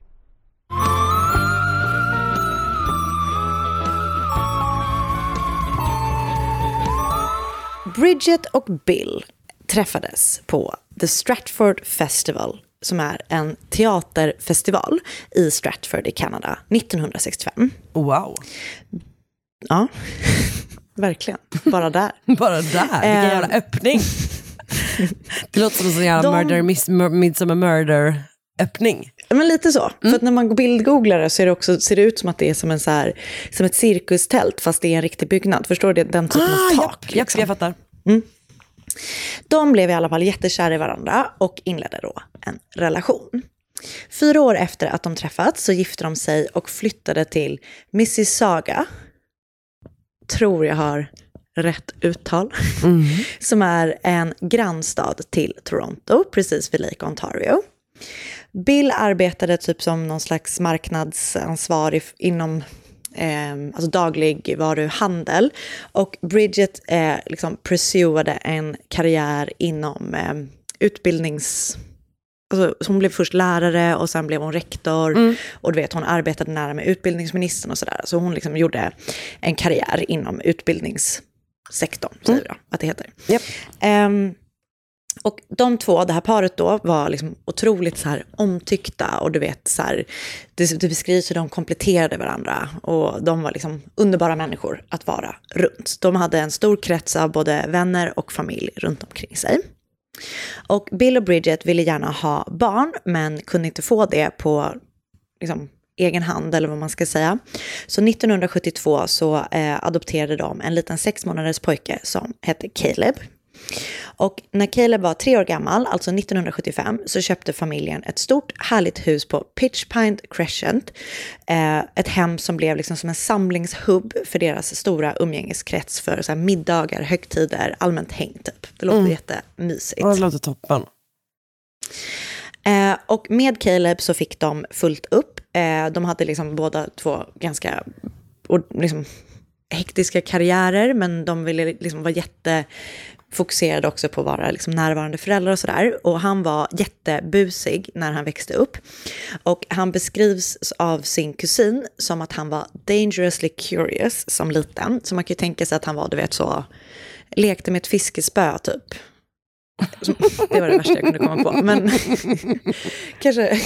B: Bridget och Bill träffades på The Stratford Festival som är en teaterfestival i Stratford i Kanada 1965.
A: Wow.
B: Ja, verkligen. Bara där.
A: Bara där, vilken jävla öppning. det låter som en sån jävla
B: De-
A: murder, miss, mur, midsummer murder öppning.
B: Men lite så. För att när man bildgooglar det så det också, ser det ut som att det är som, en så här, som ett cirkustält fast det är en riktig byggnad. Förstår du? Den typen
A: Ah,
B: av tak.
A: japp,
B: liksom.
A: jag fattar.
B: De blev i alla fall jättekära i varandra och inledde då en relation. Fyra år efter att de träffats så gifte de sig och flyttade till Mississauga. Tror jag har rätt uttal. Som är en grannstad till Toronto, precis vid Lake Ontario. Bill arbetade typ som någon slags marknadsansvarig inom eh, alltså dagligvaruhandel. Och Bridget eh, liksom pursuade en karriär inom eh, utbildnings... Alltså, så hon blev först lärare och sen blev hon rektor.
A: Mm.
B: Och du vet, hon arbetade nära med utbildningsministern och sådär. Så hon liksom gjorde en karriär inom utbildningssektorn, säger vi då att det heter. Ehm, och de två, det här paret då, var liksom otroligt så här omtyckta och du vet, så här, det, det beskrivs hur de kompletterade varandra och de var liksom underbara människor att vara runt. De hade en stor krets av både vänner och familj runt omkring sig. Och Bill och Bridget ville gärna ha barn, men kunde inte få det på liksom, egen hand, eller vad man ska säga. Så 1972 så eh, adopterade de en liten sex månaders pojke som hette Caleb. Och när Caleb var tre år gammal, alltså 1975, så köpte familjen ett stort härligt hus på Pitchpine Crescent. Eh, ett hem som blev liksom som en samlingshubb för deras stora umgängeskrets för så middagar, högtider, allmänt häng typ. Det låter
A: Mm.
B: jättemysigt.
A: Ja, det låter toppen.
B: Eh, och med Caleb så fick de fullt upp. Eh, de hade liksom båda två ganska och, liksom, hektiska karriärer, men de ville liksom vara fokuserade också på att vara liksom, närvarande föräldrar och sådär. Och han var jättebusig när han växte upp. Och han beskrivs av sin kusin som att han var dangerously curious som liten. Så man kan ju tänka sig att han var, du vet, så lekte med ett fiskespö typ. Det var det värsta jag kunde komma på. Men kanske,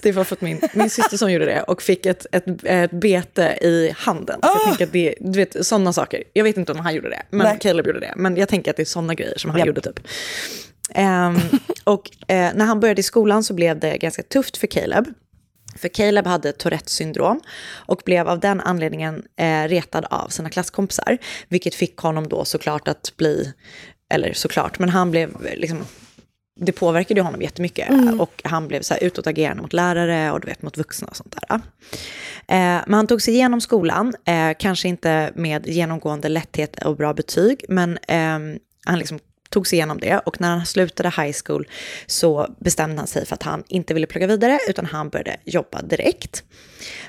B: det var för att min, min syster som gjorde det och fick ett, ett, ett bete i handen. Så jag tänker att det, du vet, sådana saker. Jag vet inte om han gjorde det, men
A: Nej.
B: Caleb gjorde det. Men jag tänker att det är sådana grejer som han
A: Japp.
B: gjorde typ. Ehm, och eh, när han började i skolan så blev det ganska tufft för Caleb. För Caleb hade Tourettes syndrom och blev av den anledningen eh, retad av sina klasskompisar. Vilket fick honom då såklart att bli, eller såklart, men han blev liksom, det påverkade honom jättemycket.
A: Mm.
B: Och han blev så här utåtagerande mot lärare och du vet mot vuxna och sånt där. Eh, men han tog sig igenom skolan, eh, kanske inte med genomgående lätthet och bra betyg, men eh, han liksom tog sig igenom det och när han slutade high school så bestämde han sig för att han inte ville plugga vidare utan han började jobba direkt.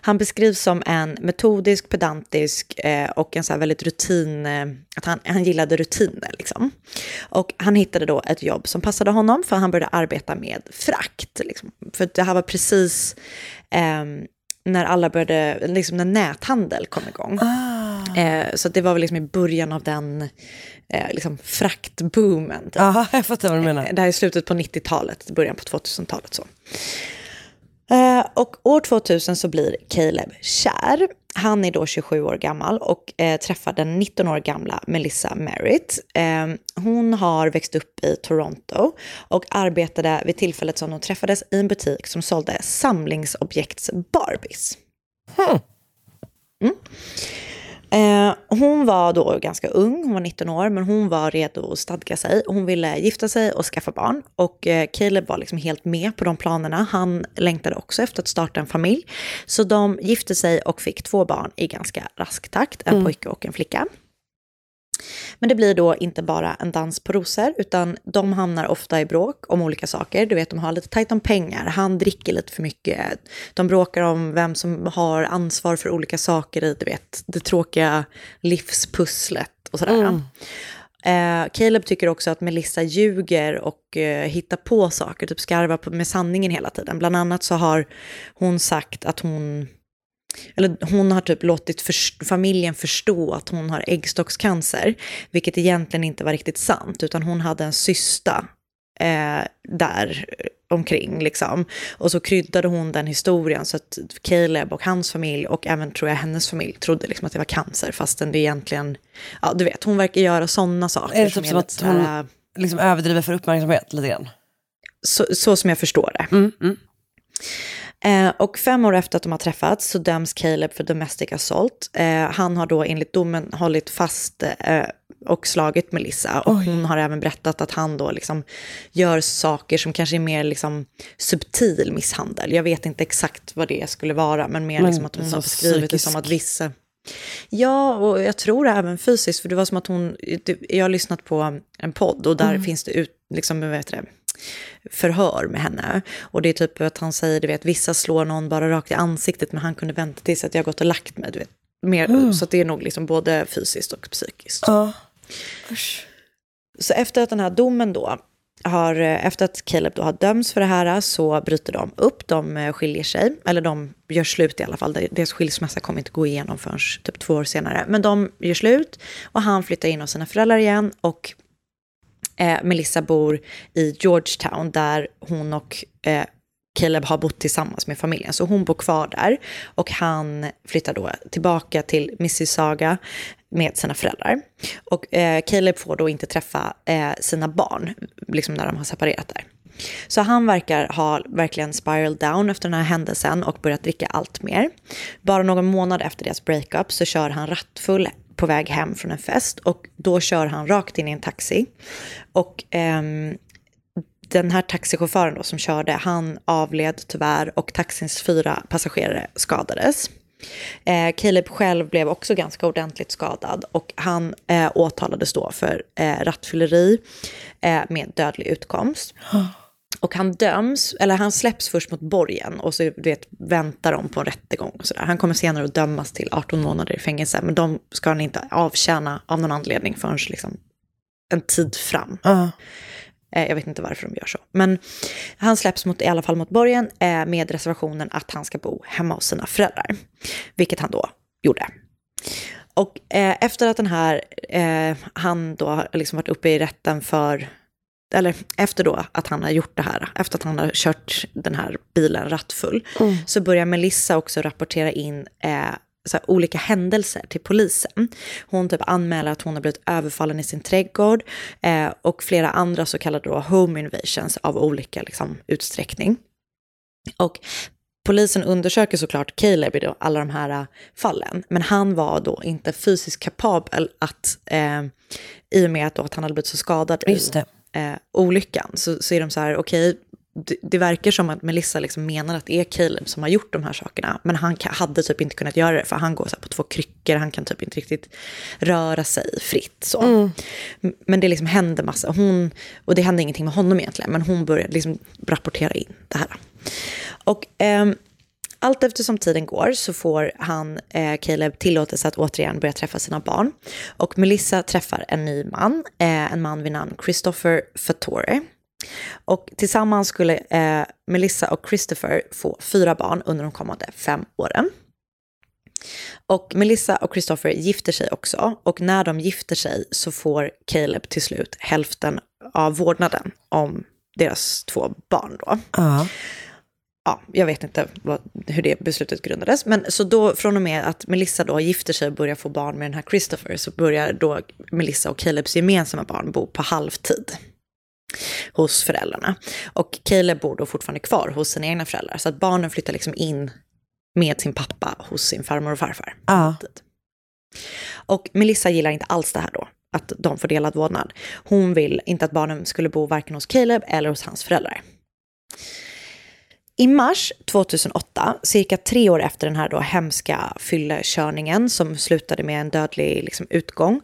B: Han beskrivs som en metodisk, pedantisk eh, och en så här väldigt rutin, eh, att han, han gillade rutiner liksom. Och han hittade då ett jobb som passade honom för han började arbeta med frakt. Liksom. För det här var precis eh, när alla började, liksom när näthandel kom igång. Ah. Eh, så det var väl liksom i början av den eh, liksom fraktboomen. Typ.
A: Ja, jag fattar vad du menar.
B: Det här är slutet på 90-talet, början på 2000-talet. så. Eh, och år 2000 så blir Caleb kär. Han är då 27 år gammal och eh, träffar den 19 år gamla Melissa Merritt. Eh, hon har växt upp i Toronto och arbetade vid tillfället som de träffades i en butik som sålde samlingsobjekts Barbies. Mm. Eh, hon var då ganska ung, hon var 19 år, men hon var redo att stadga sig. Hon ville gifta sig och skaffa barn. Och eh, Caleb var liksom helt med på de planerna. Han längtade också efter att starta en familj. Så de gifte sig och fick två barn i ganska rask takt, en
A: Mm.
B: pojke och en flicka. Men det blir då inte bara en dans på rosor, utan de hamnar ofta i bråk om olika saker. Du vet, de har lite tajt om pengar, han dricker lite för mycket. De bråkar om vem som har ansvar för olika saker i, du vet, det tråkiga livspusslet och sådär.
A: Mm.
B: Eh, Caleb tycker också att Melissa ljuger och eh, hittar på saker, typ skarvar med sanningen hela tiden. Bland annat så har hon sagt att hon, eller hon har typ låtit förs- familjen förstå att hon har äggstockscancer, vilket egentligen inte var riktigt sant, utan hon hade en cysta eh, där omkring liksom. Och så kryddade hon den historien så att Caleb och hans familj och även tror jag hennes familj trodde liksom att det var cancer fastän det egentligen, ja du vet, hon verkar göra sådana saker.
A: Är det typ som att
B: så här-
A: hon liksom överdriver för uppmärksamhet lite grann?
B: så, så som jag förstår det.
A: Mm, mm.
B: Eh, och fem år efter att de har träffats så döms Caleb för domestic assault. Eh, han har då enligt domen hållit fast eh, och slagit Melissa. Och hon har även berättat att han då liksom gör saker som kanske är mer liksom subtil misshandel. Jag vet inte exakt vad det skulle vara, men mer
A: Men
B: liksom att hon har beskrivit det som att vissa... Ja, och jag tror även fysiskt, för det var som att hon... Jag har lyssnat på en podd och där
A: Mm.
B: finns det ut, liksom, vad heter det? Förhör med henne. Och det är typ att han säger, du vet, vissa slår någon bara rakt i ansiktet men han kunde vänta tills att jag gått och lagt mig. Du vet. Mer,
A: Mm.
B: Så att det är nog liksom både fysiskt och psykiskt.
A: Ja.
B: Så efter att den här domen då har, efter att Caleb då har dömts för det här så bryter de upp, de eh, skiljer sig, eller de gör slut i alla fall. Deras skilsmässa kommer inte gå igenom förrän typ två år senare. Men de gör slut och han flyttar in hos sina föräldrar igen och eh, Melissa bor i Georgetown där hon och eh, Caleb har bott tillsammans med familjen. Så hon bor kvar där och han flyttar då tillbaka till Mississauga med sina föräldrar. Och eh, Caleb får då inte träffa eh, sina barn, liksom när de har separerat där. Så han verkar ha verkligen spiral down efter den här händelsen och börjat dricka allt mer. Bara någon månad efter deras breakup så kör han rattfull på väg hem från en fest och då kör han rakt in i en taxi. Och ehm, den här taxichauffören då som körde, han avled tyvärr och taxins fyra passagerare skadades. Eh, Caleb själv blev också ganska ordentligt skadad och han eh, åtalades då för eh, rattfylleri eh, med dödlig utkomst. Och han döms, eller han släpps först mot borgen och så du vet, väntar de på en rättegång och sådär. Han kommer senare att dömas till 18 månader i fängelse, men de ska han inte avtjäna av någon anledning förrän liksom en tid fram. Eh, Jag vet inte varför de gör så. Men han släpps mot, i alla fall mot borgen eh, med reservationen att han ska bo hemma hos sina föräldrar. Vilket han då gjorde. Och eh, efter att den här, eh, han då har liksom varit uppe i rätten för, eller efter då att han har gjort det här, efter att han har kört den här bilen rattfull, så börjar Melissa också rapportera in eh, så här, olika händelser till polisen. Hon typ anmäler att hon har blivit överfallen i sin trädgård eh, och flera andra så kallade då home invasions av olika liksom, utsträckning. Och polisen undersöker såklart Caleb i då alla de här äh, fallen, men han var då inte fysiskt kapabel att, eh, i och med att, då, att han hade blivit så skadad
A: Just
B: i eh, olyckan, så, så är de så här, okej, det, det verkar som att Melissa liksom menar att det är Caleb som har gjort de här sakerna, men han hade typ inte kunnat göra det, för han går så på två kryckor, han kan typ inte riktigt röra sig fritt. Så. M- Men det liksom hände massa, hon, och det hände ingenting med honom egentligen, men hon började liksom rapportera in det här. Och ehm, allt eftersom tiden går så får han, eh, Caleb, tillåtelse att återigen börja träffa sina barn. Och Melissa träffar en ny man, eh, en man vid namn Christopher Fattore. Och tillsammans skulle eh, Melissa och Christopher få fyra barn under de kommande fem åren. Och Melissa och Christopher gifter sig också. Och när de gifter sig så får Caleb till slut hälften av vårdnaden om deras två barn då.
A: Ja.
B: Ja, jag vet inte vad, hur det beslutet grundades. Men så då från och med att Melissa då gifter sig och börjar få barn med den här Christopher så börjar då Melissa och Calebs gemensamma barn bo på halvtid hos föräldrarna. Och Caleb bor då fortfarande kvar hos sina egna föräldrar. Så att barnen flyttar liksom in med sin pappa hos sin farmor och farfar.
A: Ja.
B: Och Melissa gillar inte alls det här då, att de får delad vårdnad. Hon vill inte att barnen skulle bo varken hos Caleb eller hos hans föräldrar. I mars 2008, cirka tre år efter den här då hemska fyllekörningen som slutade med en dödlig liksom, utgång,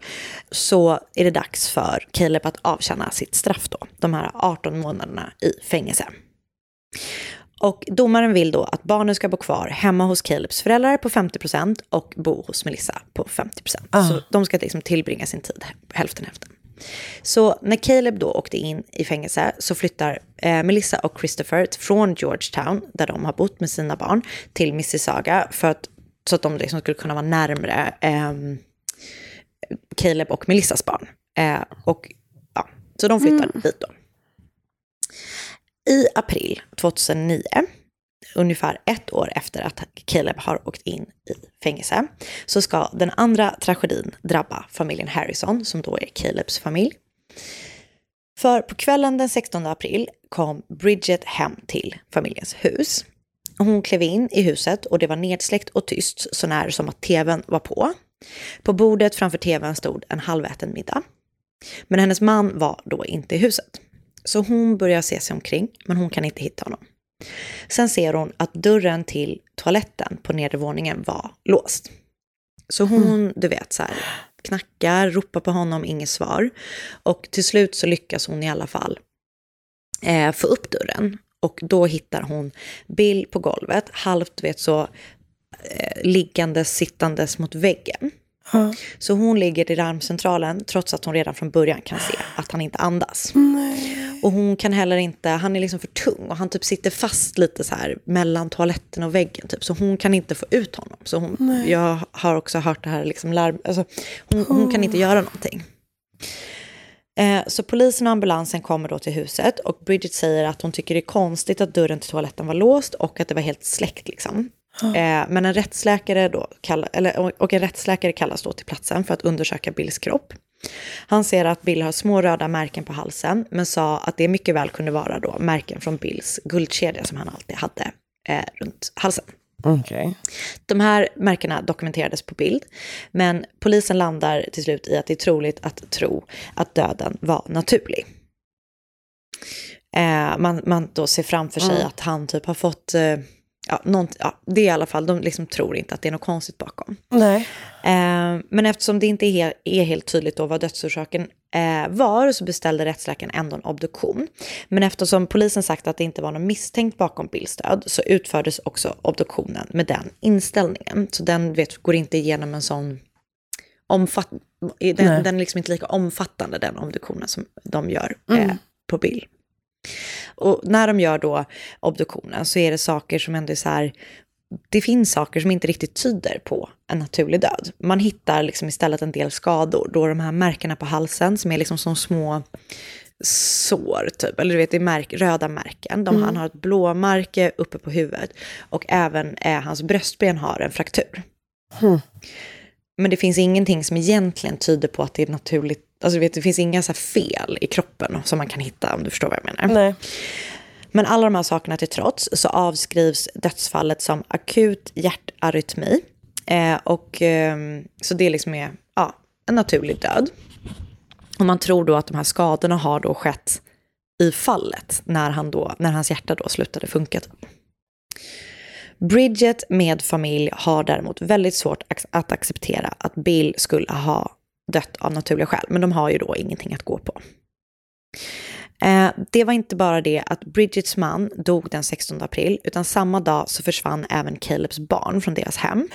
B: så är det dags för Caleb att avtjäna sitt straff då, de här 18 månaderna i fängelse. Och domaren vill då att barnen ska bo kvar hemma hos Calebs föräldrar på 50% och bo hos Melissa på 50%.
A: Ah.
B: Så de ska liksom tillbringa sin tid hälften hälften. Så när Caleb då åkte in i fängelse så flyttar eh, Melissa och Christopher från Georgetown, där de har bott med sina barn, till Mississauga för att, så att de liksom skulle kunna vara närmre ehm, Caleb och Melissas barn. Eh, och, ja, så de flyttar dit då. I april 2009, ungefär ett år efter att Caleb har åkt in i fängelse, så ska den andra tragedin drabba familjen Harrison, som då är Calebs familj. För på kvällen den 16 april kom Bridget hem till familjens hus. Hon klev in i huset och det var nedsläckt och tyst, så när som att tvn var på. På bordet framför tvn stod en halväten middag. Men hennes man var då inte i huset. Så hon börjar se sig omkring, men hon kan inte hitta honom. Sen ser hon att dörren till toaletten på nedre våningen var låst. Så hon, du vet, så här, knackar, ropar på honom, inget svar. Och till slut så lyckas hon i alla fall eh, få upp dörren. Och då hittar hon Bill på golvet, halvt vet så eh, liggandes, sittandes mot väggen. Så hon ligger i larmcentralen trots att hon redan från början kan se att han inte andas. Och hon kan heller inte, han är liksom för tung och han typ sitter fast lite så här mellan toaletten och väggen typ. Så hon kan inte få ut honom. Så hon,
C: Nej.
B: jag har också hört det här liksom larm, alltså, hon, hon kan inte göra någonting. Eh, Så polisen och ambulansen kommer då till huset och Bridget säger att hon tycker det är konstigt att dörren till toaletten var låst och att det var helt släckt liksom. Eh, Men en rättsläkare då kall- eller, och en rättsläkare kallas då till platsen för att undersöka Bills kropp. Han ser att Bill har små röda märken på halsen men sa att det mycket väl kunde vara då märken från Bills guldkedja som han alltid hade eh, runt halsen.
A: Okej.
B: De här märkena dokumenterades på bild, men polisen landar till slut i att det är troligt att tro att döden var naturlig. Eh, man, man då ser framför sig
C: Mm.
B: att han typ har fått, eh, ja, nånt, ja, det är i alla fall, de liksom tror inte att det är något konstigt bakom.
A: Nej.
B: Eh, men eftersom det inte är, he- är helt tydligt då vad dödsorsaken eh, var så beställde rättsläkaren ändå en obduktion. Men eftersom polisen sagt att det inte var någon misstänkt bakom Bills död så utfördes också obduktionen med den inställningen. Så den vet, går inte igenom en sån omfatt... Den,
C: Nej.
B: den är liksom inte lika omfattande den obduktionen som de gör eh,
C: Mm.
B: på Bill. Och när de gör då obduktionen så är det saker som ändå är så här, det finns saker som inte riktigt tyder på en naturlig död. Man hittar liksom istället en del skador, då de här märkena på halsen som är liksom som små sår, typ. eller du vet, det är märk, röda märken. De,
C: Mm.
B: Han har ett blåmärke uppe på huvudet och även eh, hans bröstben har en fraktur.
A: Hmm.
B: Men det finns ingenting som egentligen tyder på att det är naturligt, alltså du vet, det finns inga så fel i kroppen som man kan hitta om du förstår vad jag menar.
A: Nej.
B: Men alla de här sakerna till trots så avskrivs dödsfallet som akut hjärtarytmi. Eh, och, eh, så det liksom är ja, en naturlig död. Och man tror då att de här skadorna har då skett i fallet när, han då, när hans hjärta då slutade funka. Typ. Bridget med familj har däremot väldigt svårt att acceptera att Bill skulle ha dött av naturliga skäl, men de har ju då ingenting att gå på. Eh, det var inte bara det att Bridgets man dog den 16 april, utan samma dag så försvann även Calebs barn från deras hem.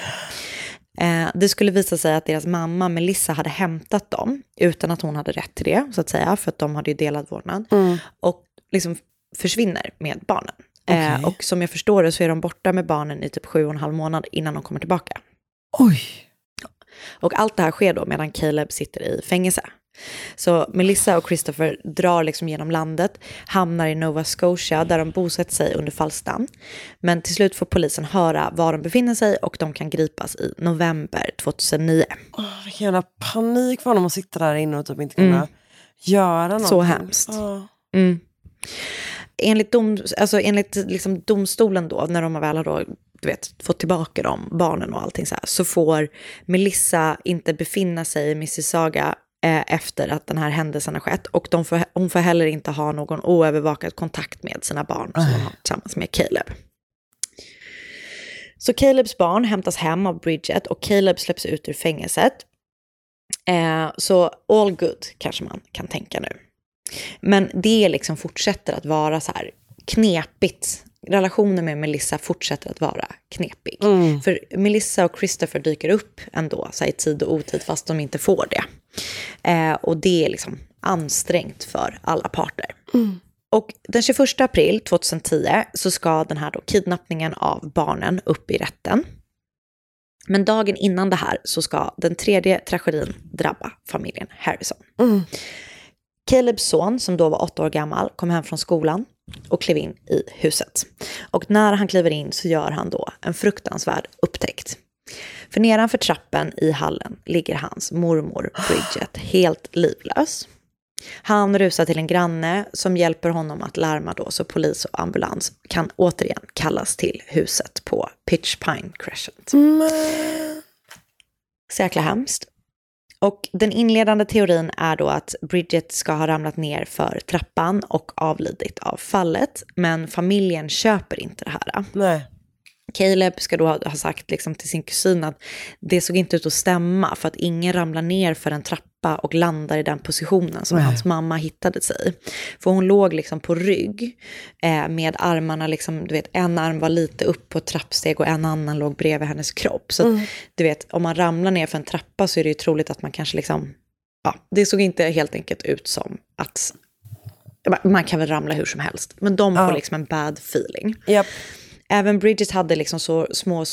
B: Eh, det skulle visa sig att deras mamma Melissa hade hämtat dem utan att hon hade rätt till det, så att säga, för att de hade ju delad vårdnad.
A: Mm.
B: Och liksom försvinner med barnen. Eh,
A: Okej.
B: och som jag förstår det så är de borta med barnen i typ sju och en halv månad innan de kommer tillbaka.
A: Oj.
B: Och allt det här sker då medan Caleb sitter i fängelse. Så Melissa och Christopher drar liksom genom landet, hamnar i Nova Scotia där de bosätter sig under falskt namn. Men till slut får polisen höra var de befinner sig och de kan gripas i november 2009.
A: Åh, vilken jävla panik för honom att sitta där inne och typ inte kunna
B: Mm.
A: göra någonting.
B: Så hemskt.
A: Ja.
B: Mm. Enligt, dom, alltså enligt liksom domstolen då, när de väl har då, du vet, fått tillbaka dem, barnen och allting så här, så får Melissa inte befinna sig i Mississauga efter att den här händelsen har skett. Och de får, hon får heller inte ha någon oövervakad kontakt med sina barn som hon har tillsammans med Caleb. Så Calebs barn hämtas hem av Bridget och Caleb släpps ut ur fängelset. Eh, så all good kanske man kan tänka nu. Men det liksom fortsätter att vara så här knepigt. Relationen med Melissa fortsätter att vara knepig. För Melissa och Christopher dyker upp ändå så i tid och otid fast de inte får det. Eh, och det är liksom ansträngt för alla parter. Och den 21 april 2010 så ska den här då kidnappningen av barnen upp i rätten. Men dagen innan det här så ska den tredje tragedin drabba familjen Harrison. Calebs son, som då var åtta år gammal, kom hem från skolan och klev in i huset. Och när han kliver in så gör han då en fruktansvärd upptäckt. För nedanför trappen i hallen ligger hans mormor Bridget helt livlös. Han rusar till en granne som hjälper honom att larma då så polis och ambulans kan återigen kallas till huset på Pitch Pine Crescent. Så jäkla hemskt. Och den inledande teorin är då att Bridget ska ha ramlat ner för trappan och avlidit av fallet. Men familjen köper inte det här.
A: Nej.
B: Caleb ska då ha sagt liksom till sin kusin att det såg inte ut att stämma för att ingen ramlar ner för en trappa trappa och landar i den positionen som
A: Nej.
B: hans mamma hittade sig. För hon låg liksom på rygg eh, med armarna, liksom, du vet, en arm var lite upp på ett trappsteg och en annan låg bredvid hennes kropp. Så att, du vet, om man ramlar ner för en trappa så är det ju troligt att man kanske liksom, ja, det såg inte helt enkelt ut som att man kan väl ramla hur som helst. Men de får
A: Ja.
B: liksom en bad feeling.
A: Japp.
B: Även Bridget hade liksom så små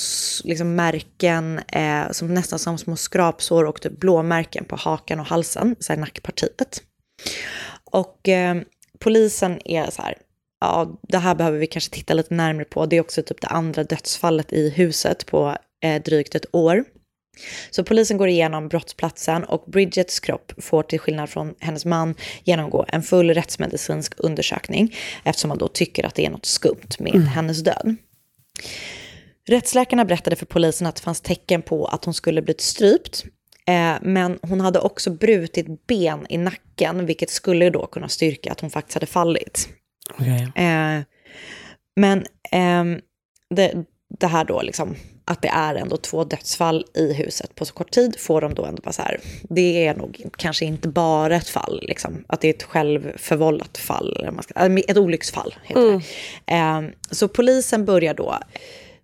B: liksom märken, eh, som nästan som små skrapsår och typ blåmärken på hakan och halsen, så här nackpartiet. Och eh, polisen är så här, ja det här behöver vi kanske titta lite närmare på. Det är också typ det andra dödsfallet i huset på eh, drygt ett år. Så polisen går igenom brottsplatsen och Bridgets kropp får till skillnad från hennes man genomgå en full rättsmedicinsk undersökning eftersom man då tycker att det är något skumt med hennes död. Rättsläkarna berättade för polisen att det fanns tecken på att hon skulle blivit strypt. Eh, men hon hade också brutit ben i nacken, vilket skulle då kunna styrka att hon faktiskt hade fallit. Eh, men ehm, det, det här då, liksom, att det är ändå två dödsfall i huset på så kort tid, får de då ändå bara så här, det är nog kanske inte bara ett fall, liksom, att det är ett självförvållat fall, äh, ett olycksfall heter det. Ehm, så polisen börjar då,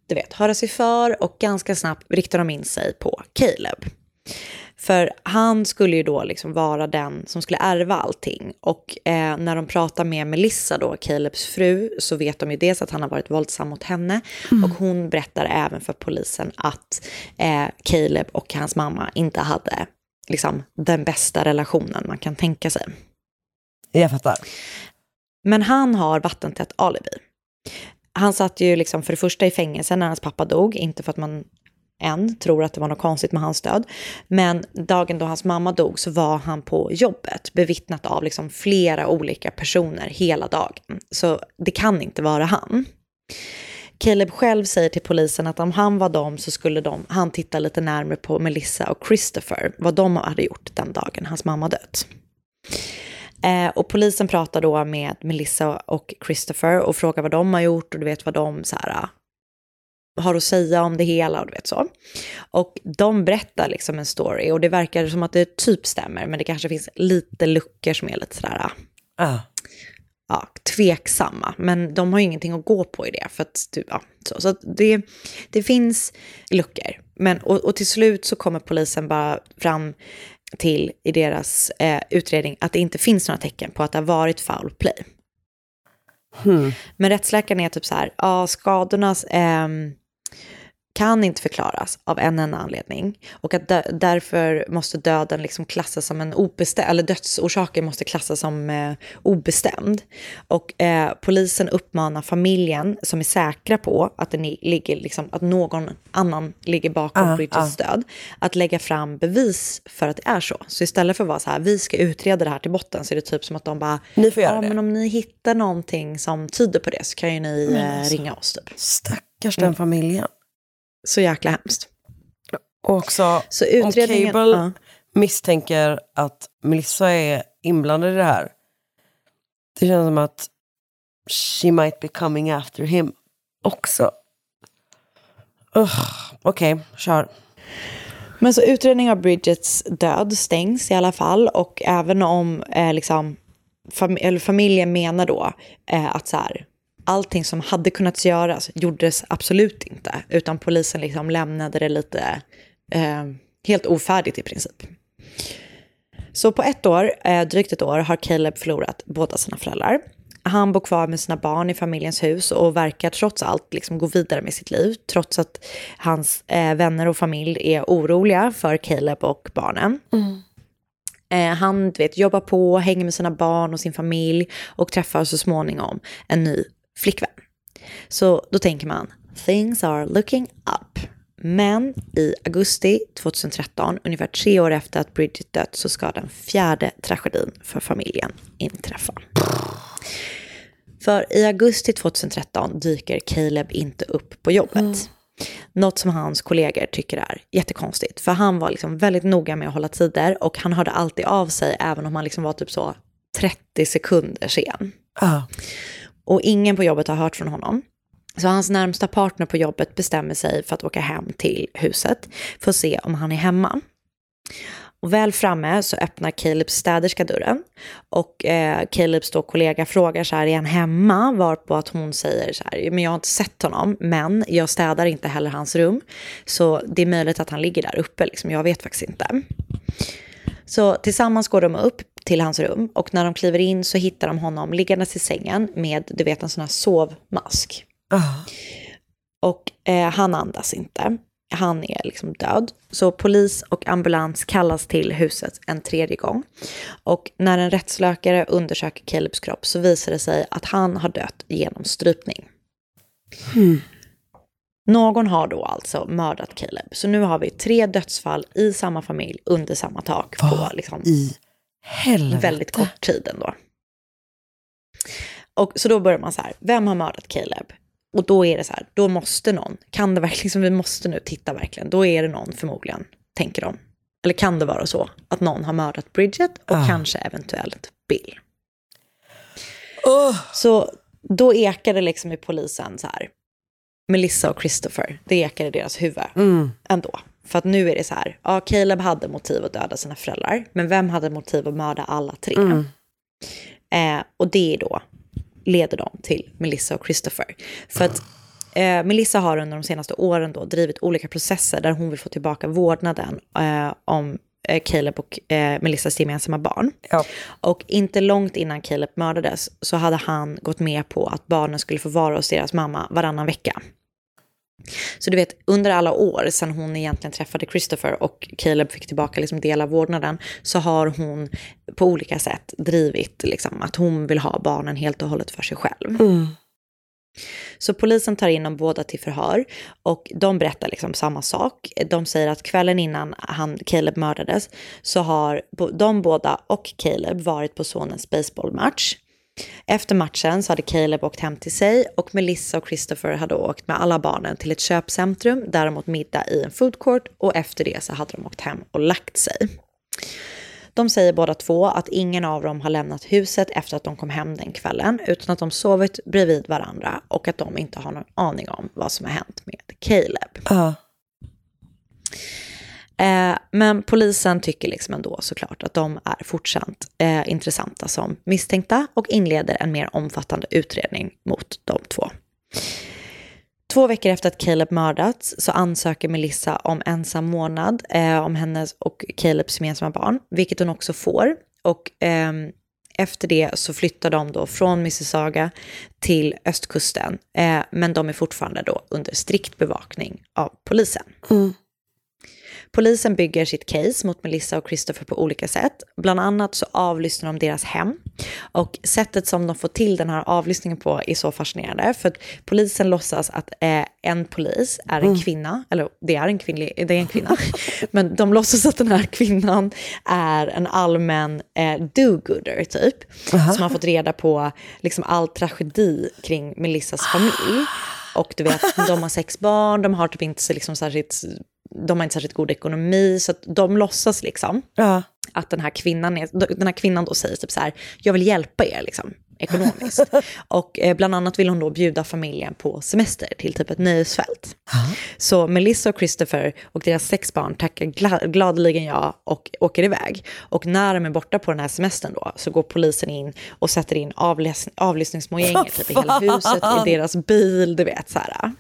B: du vet, höra sig för och ganska snabbt riktar de in sig på Caleb. För han skulle ju då liksom vara den som skulle ärva allting. Och eh, när de pratar med Melissa, då, Calebs fru, så vet de ju dels att han har varit våldsam mot henne. Och hon berättar även för polisen att eh, Caleb och hans mamma inte hade liksom, den bästa relationen man kan tänka sig.
A: Jag fattar.
B: Men han har vattentätt alibi. Han satt ju liksom för det första i fängelse när hans pappa dog, inte för att man än tror att det var något konstigt med hans död. Men dagen då hans mamma dog så var han på jobbet, bevittnat av liksom flera olika personer hela dagen. Så det kan inte vara han. Caleb själv säger till polisen att om han var dem så skulle de, han titta lite närmare på Melissa och Christopher, vad de hade gjort den dagen hans mamma dött. Eh, och polisen pratar då med Melissa och Christopher och frågar vad de har gjort och du vet vad de så här, har att säga om det hela och du vet så. Och de berättar liksom en story och det verkar som att det typ stämmer men det kanske finns lite luckor som är lite sådär,
A: Ah.
B: ja, tveksamma. Men de har ju ingenting att gå på i det. För att, du- ja, så så det, det finns luckor. Men, och, och till slut så kommer polisen bara fram till i deras eh, utredning att det inte finns några tecken på att det har varit foul play.
A: Hmm.
B: Men rättsläkaren är typ så här, ja skadorna ehm, kan inte förklaras av en enda anledning och att därför måste döden liksom klassas som en obestämd, eller dödsorsaken måste klassas som eh, obestämd. Och eh, polisen uppmanar familjen som är säkra på att, det ni- ligger liksom, att någon annan ligger bakom
A: Ah,
B: Bridgets död, att lägga fram bevis för att det är så. Så istället för att vara så här, vi ska utreda det här till botten, så är det typ som att de bara,
A: Ni får göra
B: ja
A: det."
B: men om ni hittar någonting som tyder på det så kan ju ni
A: Men
B: eh,
A: alltså,
B: ringa oss typ.
A: Stackars den
B: Mm.
A: familjen.
B: Så jäkla hemskt.
A: Och också
B: Så
A: om
B: utredningen-
A: Cable
B: ja.
A: misstänker att Melissa är inblandad i det här. Det känns som att she might be coming after him också. Okej, kör.
B: Men så utredningen av Bridgets död stängs i alla fall och även om eh, liksom, fam eller familjen menar då eh, att så här, allting som hade kunnat göras gjordes absolut inte utan polisen liksom lämnade det lite eh, helt ofärdigt i princip. Så på ett år, eh, drygt ett år, har Caleb förlorat båda sina föräldrar. Han bor kvar med sina barn i familjens hus och verkar trots allt liksom gå vidare med sitt liv, trots att hans eh, vänner och familj är oroliga för Caleb och barnen. Eh, han vet, jobbar på, hänger med sina barn och sin familj och träffar så småningom en ny flickvän. Så då tänker man, things are looking up. Men i augusti 2013, ungefär tre år efter att Bridget dött, så ska den fjärde tragedin för familjen inträffa. För i augusti 2013 dyker Caleb inte upp på jobbet. Något som hans kollegor tycker är jättekonstigt. För han var liksom väldigt noga med att hålla tider och han hörde alltid av sig även om han liksom var typ så 30 sekunder sen.
A: Ah.
B: Och ingen på jobbet har hört från honom. Så hans närmsta partner på jobbet bestämmer sig för att åka hem till huset för att se om han är hemma. Och väl framme så öppnar Calebs städerska dörren. Och eh, Calebs då kollega frågar så här, är han hemma? Varpå att hon säger så här, men jag har inte sett honom, men jag städar inte heller hans rum. Så det är möjligt att han ligger där uppe, liksom. jag vet faktiskt inte. Så tillsammans går de upp till hans rum och när de kliver in så hittar de honom liggandes i sängen med, du vet, en sån här sovmask. Och eh, han andas inte. Han är liksom död. Så polis och ambulans kallas till huset en tredje gång. Och när en rättsläkare undersöker Calebs kropp så visar det sig att han har dött genom strypning. Någon har då alltså mördat Caleb. Så nu har vi tre dödsfall i samma familj under samma tak på liksom,
A: i helvete?
B: väldigt kort tid ändå. Och så då börjar man så här, vem har mördat Caleb? Och då är det så här, då måste någon, kan det verkligen, som vi måste nu titta verkligen, då är det någon förmodligen, tänker de. Eller kan det vara så att någon har mördat Bridget och
A: Ah.
B: kanske eventuellt Bill? Så då ekar det liksom i polisen så här, Melissa och Christopher, det ekar i deras huvud
A: Mm.
B: ändå. För att nu är det så här, ja Caleb hade motiv att döda sina föräldrar, men vem hade motiv att mörda alla tre?
A: Mm.
B: Eh, och det är då leder dem till Melissa och Christopher. För att eh, Melissa har under de senaste åren då drivit olika processer där hon vill få tillbaka vårdnaden eh, om eh, Caleb och eh, Melissas gemensamma barn. Och inte långt innan Caleb mördades så hade han gått med på att barnen skulle få vara hos deras mamma varannan vecka. Så du vet, under alla år sedan hon egentligen träffade Christopher och Caleb fick tillbaka liksom del av vårdnaden så har hon på olika sätt drivit liksom, att hon vill ha barnen helt och hållet för sig själv. Så polisen tar in dem båda till förhör och de berättar liksom samma sak. De säger att kvällen innan han, Caleb mördades så har de båda och Caleb varit på sonens baseballmatch. Efter matchen så hade Caleb åkt hem till sig och Melissa och Christopher hade åkt med alla barnen till ett köpcentrum där de åt middag i en food court och efter det så hade de åkt hem och lagt sig. De säger båda två att ingen av dem har lämnat huset efter att de kom hem den kvällen utan att de sovit bredvid varandra och att de inte har någon aning om vad som har hänt med Caleb. Eh, men polisen tycker liksom ändå såklart att de är fortsatt eh, intressanta som misstänkta och inleder en mer omfattande utredning mot de två. Två veckor efter att Caleb mördats så ansöker Melissa om ensam månad eh, om hennes och Calebs gemensamma barn, vilket hon också får. Och ehm, efter det så flyttar de då från Mississauga till östkusten, eh, men de är fortfarande då under strikt bevakning av polisen. Mm. Polisen bygger sitt case mot Melissa och Christopher på olika sätt. Bland annat så avlyssnar de deras hem. Och sättet som de får till den här avlyssningen på är så fascinerande. För att polisen låtsas att eh, en polis är en
A: Mm.
B: kvinna, eller det är en, kvinnlig, det är en kvinna. Men de låtsas att den här kvinnan är en allmän eh, do-gooder typ. Som har fått reda på liksom, all tragedi kring Melissas familj. Och du vet, de har sex barn, de har typ inte liksom särskilt, de har inte särskilt god ekonomi, så de låtsas liksom att den här kvinnan, är, den här kvinnan då säger typ så här, jag vill hjälpa er liksom ekonomiskt. och eh, bland annat vill hon då bjuda familjen på semester till typ ett nöjesfält. Så Melissa och Christopher och deras sex barn tackar gla- gladeligen ja och åker iväg. Och när de är borta på den här semestern då så går polisen in och sätter in avlyssningsmojänger typ i hela huset, i deras bil, du vet så här.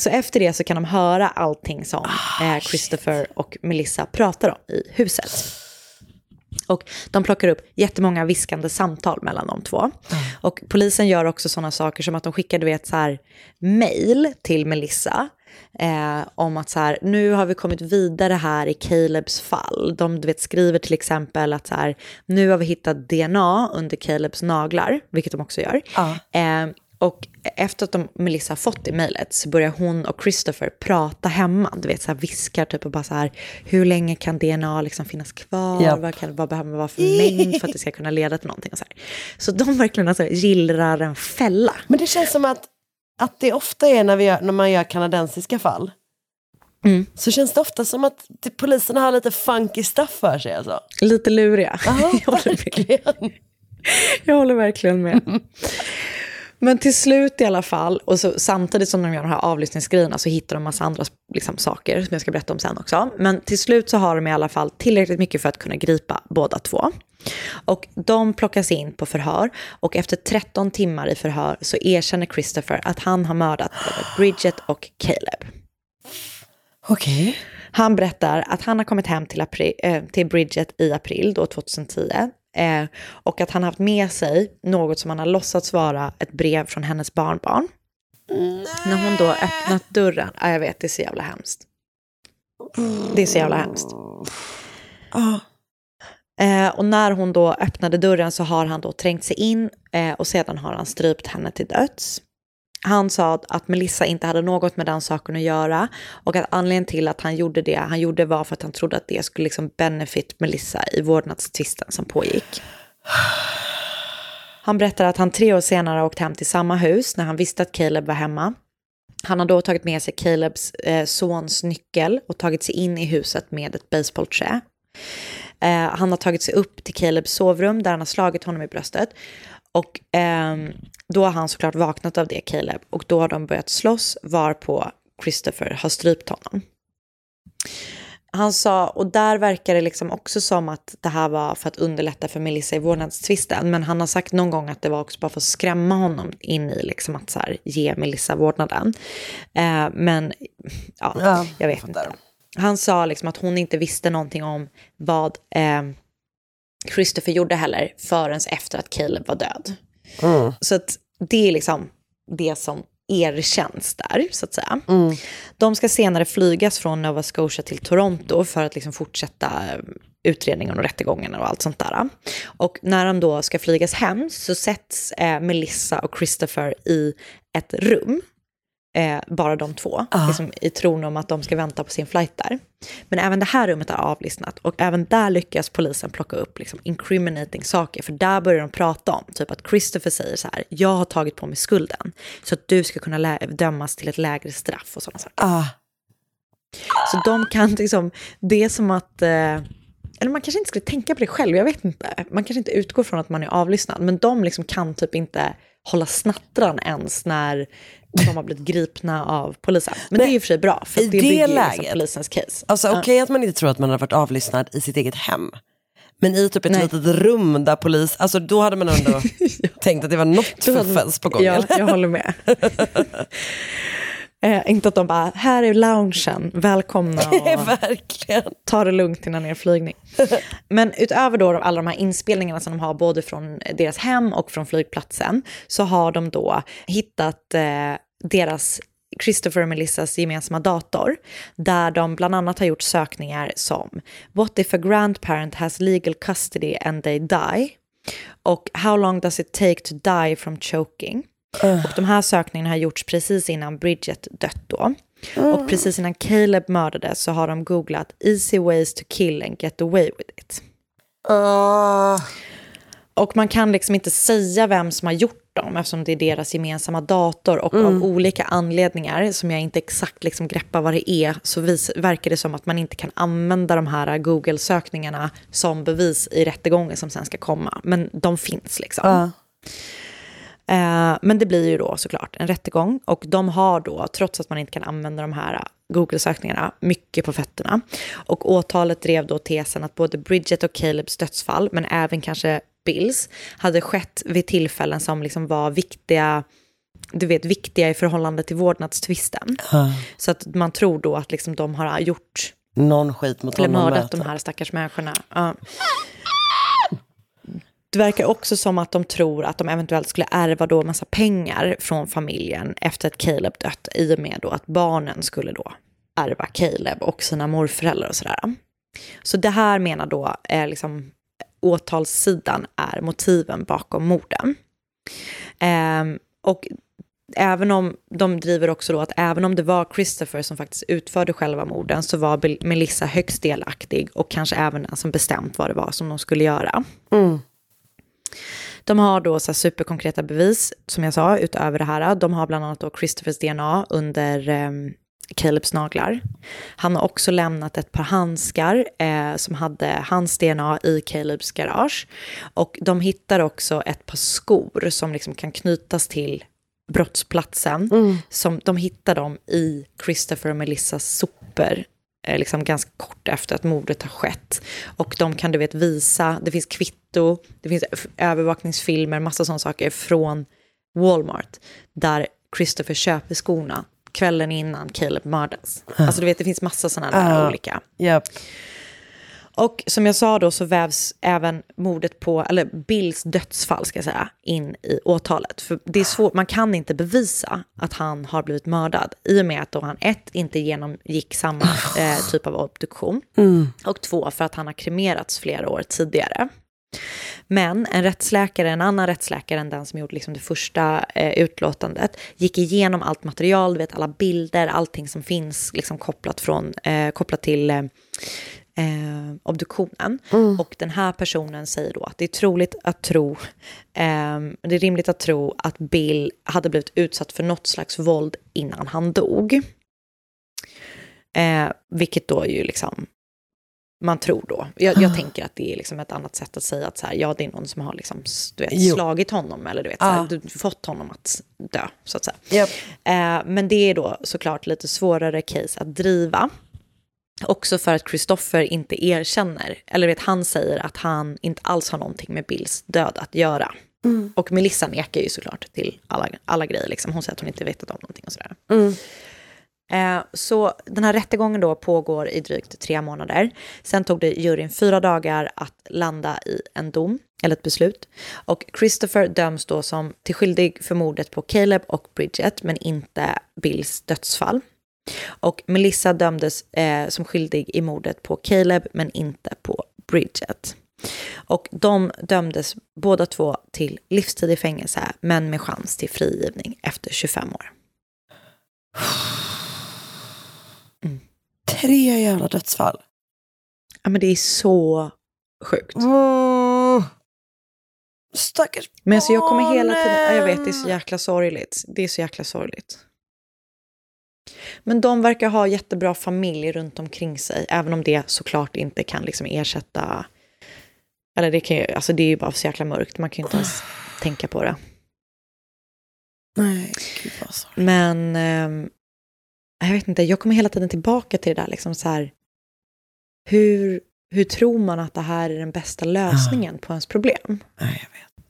B: Så efter det så kan de höra allting som eh, Christopher och Melissa pratar om i huset. Och de plockar upp jättemånga viskande samtal mellan de två. Och polisen gör också sådana saker som att de skickar, du vet, så här, mail till Melissa. Eh, om att så här, nu har vi kommit vidare här i Calebs fall. De du vet, skriver till exempel att så här, nu har vi hittat DNA under Calebs naglar, vilket de också gör. Eh, och efter att de, Melissa har fått det mejlet så börjar hon och Christopher prata hemma. Du vet, så här viskar typ och bara så här, hur länge kan DNA liksom finnas kvar?
A: Japp.
B: Vad, kan, vad behöver man vara för mängd för att det ska kunna leda till någonting? Och så, här. så de verkligen alltså gillrar en fälla.
A: Men det känns som att, att det ofta är när, vi gör, när man gör kanadensiska fall. Så känns det ofta som att det, polisen har lite funky stuff för sig. Alltså.
B: Lite luriga.
A: Ja,
B: jag, håller verkligen. jag håller verkligen med. Men till slut i alla fall, och så, samtidigt som de gör de här avlyssningsgrejerna så hittar de massa andra liksom, saker som jag ska berätta om sen också. Men till slut så har de i alla fall tillräckligt mycket för att kunna gripa båda två. Och de plockas in på förhör och efter 13 timmar i förhör så erkänner Christopher att han har mördat både Bridget och Caleb.
A: Okej. Okay.
B: Han berättar att han har kommit hem till, april, äh, till Bridget i april då 2010 eh, och att han haft med sig något som han har låtsats vara ett brev från hennes barnbarn. Mm. När hon då öppnat dörren, ja, jag vet det är så jävla hemskt. Det är så jävla hemskt.
A: Oh.
B: Eh, och när hon då öppnade dörren så har han då trängt sig in eh, och sedan har han strypt henne till döds. Han sa att Melissa inte hade något med den saken att göra och att anledningen till att han gjorde det han gjorde var för att han trodde att det skulle liksom benefit Melissa i vårdnadstvisten som pågick. Han berättar att han tre år senare åkt hem till samma hus när han visste att Caleb var hemma. Han har då tagit med sig Calebs eh, sons nyckel och tagit sig in i huset med ett baseballträ. Eh, han har tagit sig upp till Calebs sovrum där han har slagit honom i bröstet. Och eh, då har han såklart vaknat av det, Caleb. Och då har de börjat slåss varpå Christopher har strypt honom. Han sa, och där verkar det liksom också som att det här var för att underlätta för Melissa i vårdnadstvisten. Men han har sagt någon gång att det var också bara för att skrämma honom in i liksom att så här, ge Melissa vårdnaden. Eh, men ja, ja, jag vet inte. Han sa liksom att hon inte visste någonting om vad eh, Christopher gjorde heller förrän efter att Caleb var död.
A: Mm.
B: Så att det är liksom det som erkänns där, så att säga.
A: Mm.
B: De ska senare flygas från Nova Scotia till Toronto för att liksom fortsätta utredningen och rättegången och allt sånt där. Och när de då ska flygas hem så sätts eh, Melissa och Christopher i ett rum Eh, bara de två,
A: Ah.
B: liksom, i tron om att de ska vänta på sin flight där. Men även det här rummet är avlyssnat och även där lyckas polisen plocka upp liksom, incriminating saker. För där börjar de prata om, typ att Christopher säger så här, jag har tagit på mig skulden så att du ska kunna dömas till ett lägre straff och sådana saker.
A: Ah.
B: Så de kan liksom, det är som att, eh, eller man kanske inte skulle tänka på det själv, jag vet inte. Man kanske inte utgår från att man är avlyssnad, men de liksom kan typ inte hålla snattran ens när de har blivit gripna av polisen. Men det är ju för sig bra, för det
A: det
B: bygger ju
A: läget,
B: liksom polisens case.
A: Alltså okej att man inte tror att man har varit avlyssnad i sitt eget hem. Men i typ ett litet rum där polis, alltså då hade man ändå tänkt att det var något fuffens på gång.
B: Ja, jag håller med. Eh, inte att de bara, här är loungen, välkomna och
A: Verkligen.
B: ta det lugnt innan er flygning. Men utöver då alla de här inspelningarna som de har både från deras hem och från flygplatsen så har de då hittat eh, deras Christopher och Melissas gemensamma dator där de bland annat har gjort sökningar som What if a grandparent has legal custody and they die? Och How long does it take to die from choking? Och de här sökningarna har gjorts precis innan Bridget dött då. Och precis innan Caleb mördades så har de googlat easy ways to kill and get away with it. Och man kan liksom inte säga vem som har gjort dem eftersom det är deras gemensamma dator och av olika anledningar som jag inte exakt liksom greppar vad det är så vis, verkar det som att man inte kan använda de här Google-sökningarna som bevis i rättegången som sen ska komma. Men de finns liksom.
A: Ja.
B: Eh, men det blir ju då såklart en rättegång och de har då, trots att man inte kan använda de här Google-sökningarna, mycket på fötterna. Och åtalet drev då tesen att både Bridget och Calebs dödsfall, men även kanske Bills, hade skett vid tillfällen som liksom var viktiga, du vet, viktiga i förhållande till vårdnadstvisten. Så att man tror då att liksom de har gjort,
A: Någon skit mot
B: eller
A: honom.
B: mördat
A: möter.
B: de här stackars människorna. Ja. Det verkar också som att de tror att de eventuellt skulle ärva då massa pengar från familjen efter att Caleb dött, i och med då att barnen skulle då ärva Caleb och sina morföräldrar och sådär. Så det här menar då är liksom åtalssidan är motiven bakom morden. Ehm, och även om de driver också då att även om det var Christopher som faktiskt utförde själva morden så var Melissa högst delaktig och kanske även den som bestämt vad det var som de skulle göra.
A: Mm.
B: De har då så superkonkreta bevis, som jag sa, utöver det här. De har bland annat då Christophers DNA under eh, Calebs naglar. Han har också lämnat ett par handskar eh, som hade hans DNA i Calebs garage. Och de hittar också ett par skor som liksom kan knytas till brottsplatsen. Som, de hittar dem i Christopher och Melissas sopor. Eh, Liksom ganska kort efter att mordet har skett. Och de kan du vet visa, det finns kvitto, det finns övervakningsfilmer, massa sådana saker från Walmart. Där Christopher köper skorna kvällen innan Caleb mördas. Alltså du vet det finns massa sådana där
A: Ja.
B: olika.
A: Japp.
B: Och som jag sa då så vävs även mordet på, eller Bills dödsfall ska jag säga, in i åtalet. För det är svårt, man kan inte bevisa att han har blivit mördad i och med att då han ett, inte genomgick samma eh, typ av obduktion
A: Mm.
B: och två, för att han har kremerats flera år tidigare. Men en rättsläkare, en annan rättsläkare än den som gjorde liksom det första eh, utlåtandet, gick igenom allt material, du vet alla bilder, allting som finns liksom kopplat, från, eh, kopplat till eh, eh, obduktionen. Och den här personen säger då att det är troligt att tro, eh, det är rimligt att tro att Bill hade blivit utsatt för något slags våld innan han dog. Eh, vilket då ju liksom, man tror då. Jag, jag tänker att det är liksom ett annat sätt att säga att så här, ja det är någon som har liksom, du vet, slagit honom eller du vet, så här, du, fått honom att dö, så att säga.
A: Japp.
B: Eh, men det är då såklart lite svårare case att driva. Också för att Christopher inte erkänner, eller vet han säger att han inte alls har någonting med Bills död att göra.
A: Mm.
B: Och Melissa nekar ju såklart till alla, alla grejer, liksom. hon säger att hon inte vetat om någonting och sådär.
A: Mm.
B: Eh, så den här rättegången då pågår i drygt tre månader. Sen tog det juryn fyra dagar att landa i en dom, eller ett beslut. Och Christopher döms då som till skyldig för mordet på Caleb och Bridget, men inte Bills dödsfall. Och Melissa dömdes eh, som skyldig i mordet på Caleb, men inte på Bridget. Och de dömdes båda två till livstid i fängelse, men med chans till frigivning efter 25 år.
A: Tre jävla dödsfall.
B: Ja, men det är så sjukt.
A: Mm. Stackars
B: Men alltså jag kommer hela tiden, ja, jag vet det är så jäkla sorgligt. Det är så jäkla sorgligt. Men de verkar ha jättebra familj runt omkring sig, även om det såklart inte kan liksom ersätta, eller det kan ju, alltså det är ju bara så jäkla mörkt, man kan ju inte ens tänka på det.
A: Nej, gud vad sorgligt.
B: Men ehm, jag vet inte, jag kommer hela tiden tillbaka till det där, liksom så här, hur, hur tror man att det här är den bästa lösningen på ens problem?
A: Nej, jag vet.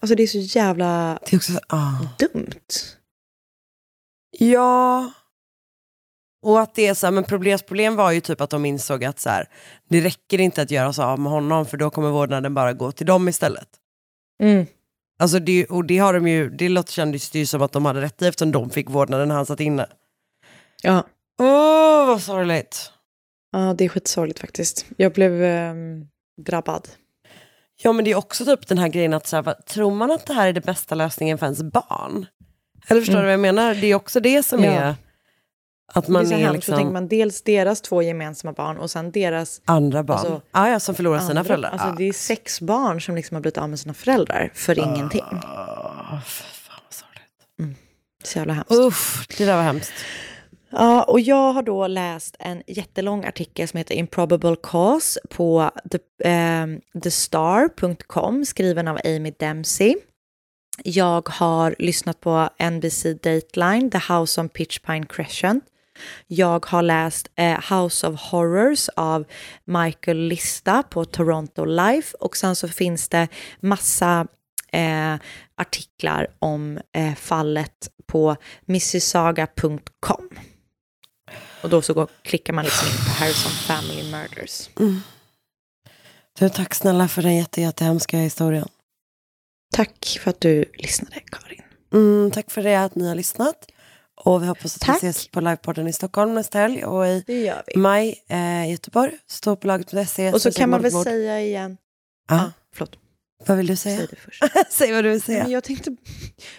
B: Alltså det är så jävla
A: Det är också så, ah.
B: dumt.
A: Ja. Och att det är så här, men problems problem var ju typ att de insåg att så här, det räcker inte att göra så av med honom för då kommer vårdnaden bara gå till dem istället.
B: Mm.
A: Alltså det, och det har de ju, det låter kändes det ju som att de hade rätt i eftersom de fick vårdnaden när han satt inne.
B: Ja.
A: Åh, vad sorgligt.
B: Ja, det är skitsorgligt faktiskt. Jag blev ehm, drabbad.
A: Ja men det är också typ den här grejen att så här, tror man att det här är den bästa lösningen för ens barn? Eller förstår
B: Mm.
A: du vad jag menar? Det är också det som
B: Ja.
A: är att man
B: det är så
A: är,
B: hemskt,
A: liksom
B: så tänker man dels deras två gemensamma barn och sen deras
A: andra barn.
B: Alltså,
A: ah, ja, som förlorar sina föräldrar.
B: Alltså
A: ah.
B: det är sex barn som liksom har blivit av med sina föräldrar för ingenting.
A: Ah, fy fan vad sorgligt.
B: Så jävla hemskt.
A: Uff, det där var hemskt.
B: Ja, och jag har då läst en jättelång artikel som heter Improbable Cause på the, ehm, thestar.com skriven av Amy Dempsey. Jag har lyssnat på NBC Dateline, The House on Pitch Pine Crescent. Jag har läst eh, House of Horrors av Michael Lista på Toronto Life och sen så finns det massa eh, artiklar om eh, fallet på mississaga.com. Och då så går, klickar man liksom in på Harrison Family Murders.
A: Mm. Du, tack snälla för den jätte, jättehemska historien.
B: Tack för att du lyssnade, Karin.
A: Mm, tack för det att ni har lyssnat. Och vi hoppas att
B: Tack.
A: vi ses på livepodden i Stockholm nästa helg och i maj eh, i Göteborg. Stå på laget.se.
B: Och så kan man väl säga igen...
A: Ja.
B: Ah, förlåt.
A: Vad vill du säga?
B: Säg det först.
A: Säg vad du vill säga.
B: jag, tänkte,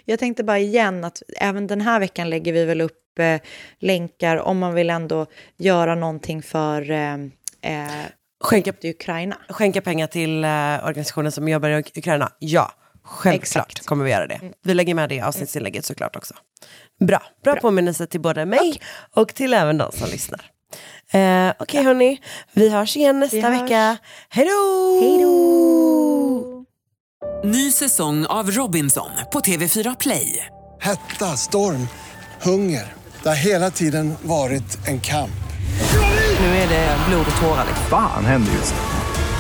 B: jag tänkte bara igen att även den här veckan lägger vi väl upp eh, länkar om man vill ändå göra någonting för eh, eh,
A: Skänka,
B: Ukraina.
A: skänka pengar till eh, organisationen som jobbar i Uk- Ukraina. Ja, självklart
B: Exakt.
A: kommer vi göra det.
B: Mm.
A: Vi lägger med det i avsnittsinlägget såklart också. Bra, bra, påminnelse till både mig och till även de som lyssnar. Eh, Okej hörni, vi hörs igen nästa
B: hörs.
A: vecka. Hej då!
B: Hej då!
D: Ny säsong av Robinson på TV4 Play.
E: Hetta, storm, hunger. Det har hela tiden varit en kamp.
D: Nu är det blod och tårar.
F: Fan händer just nu.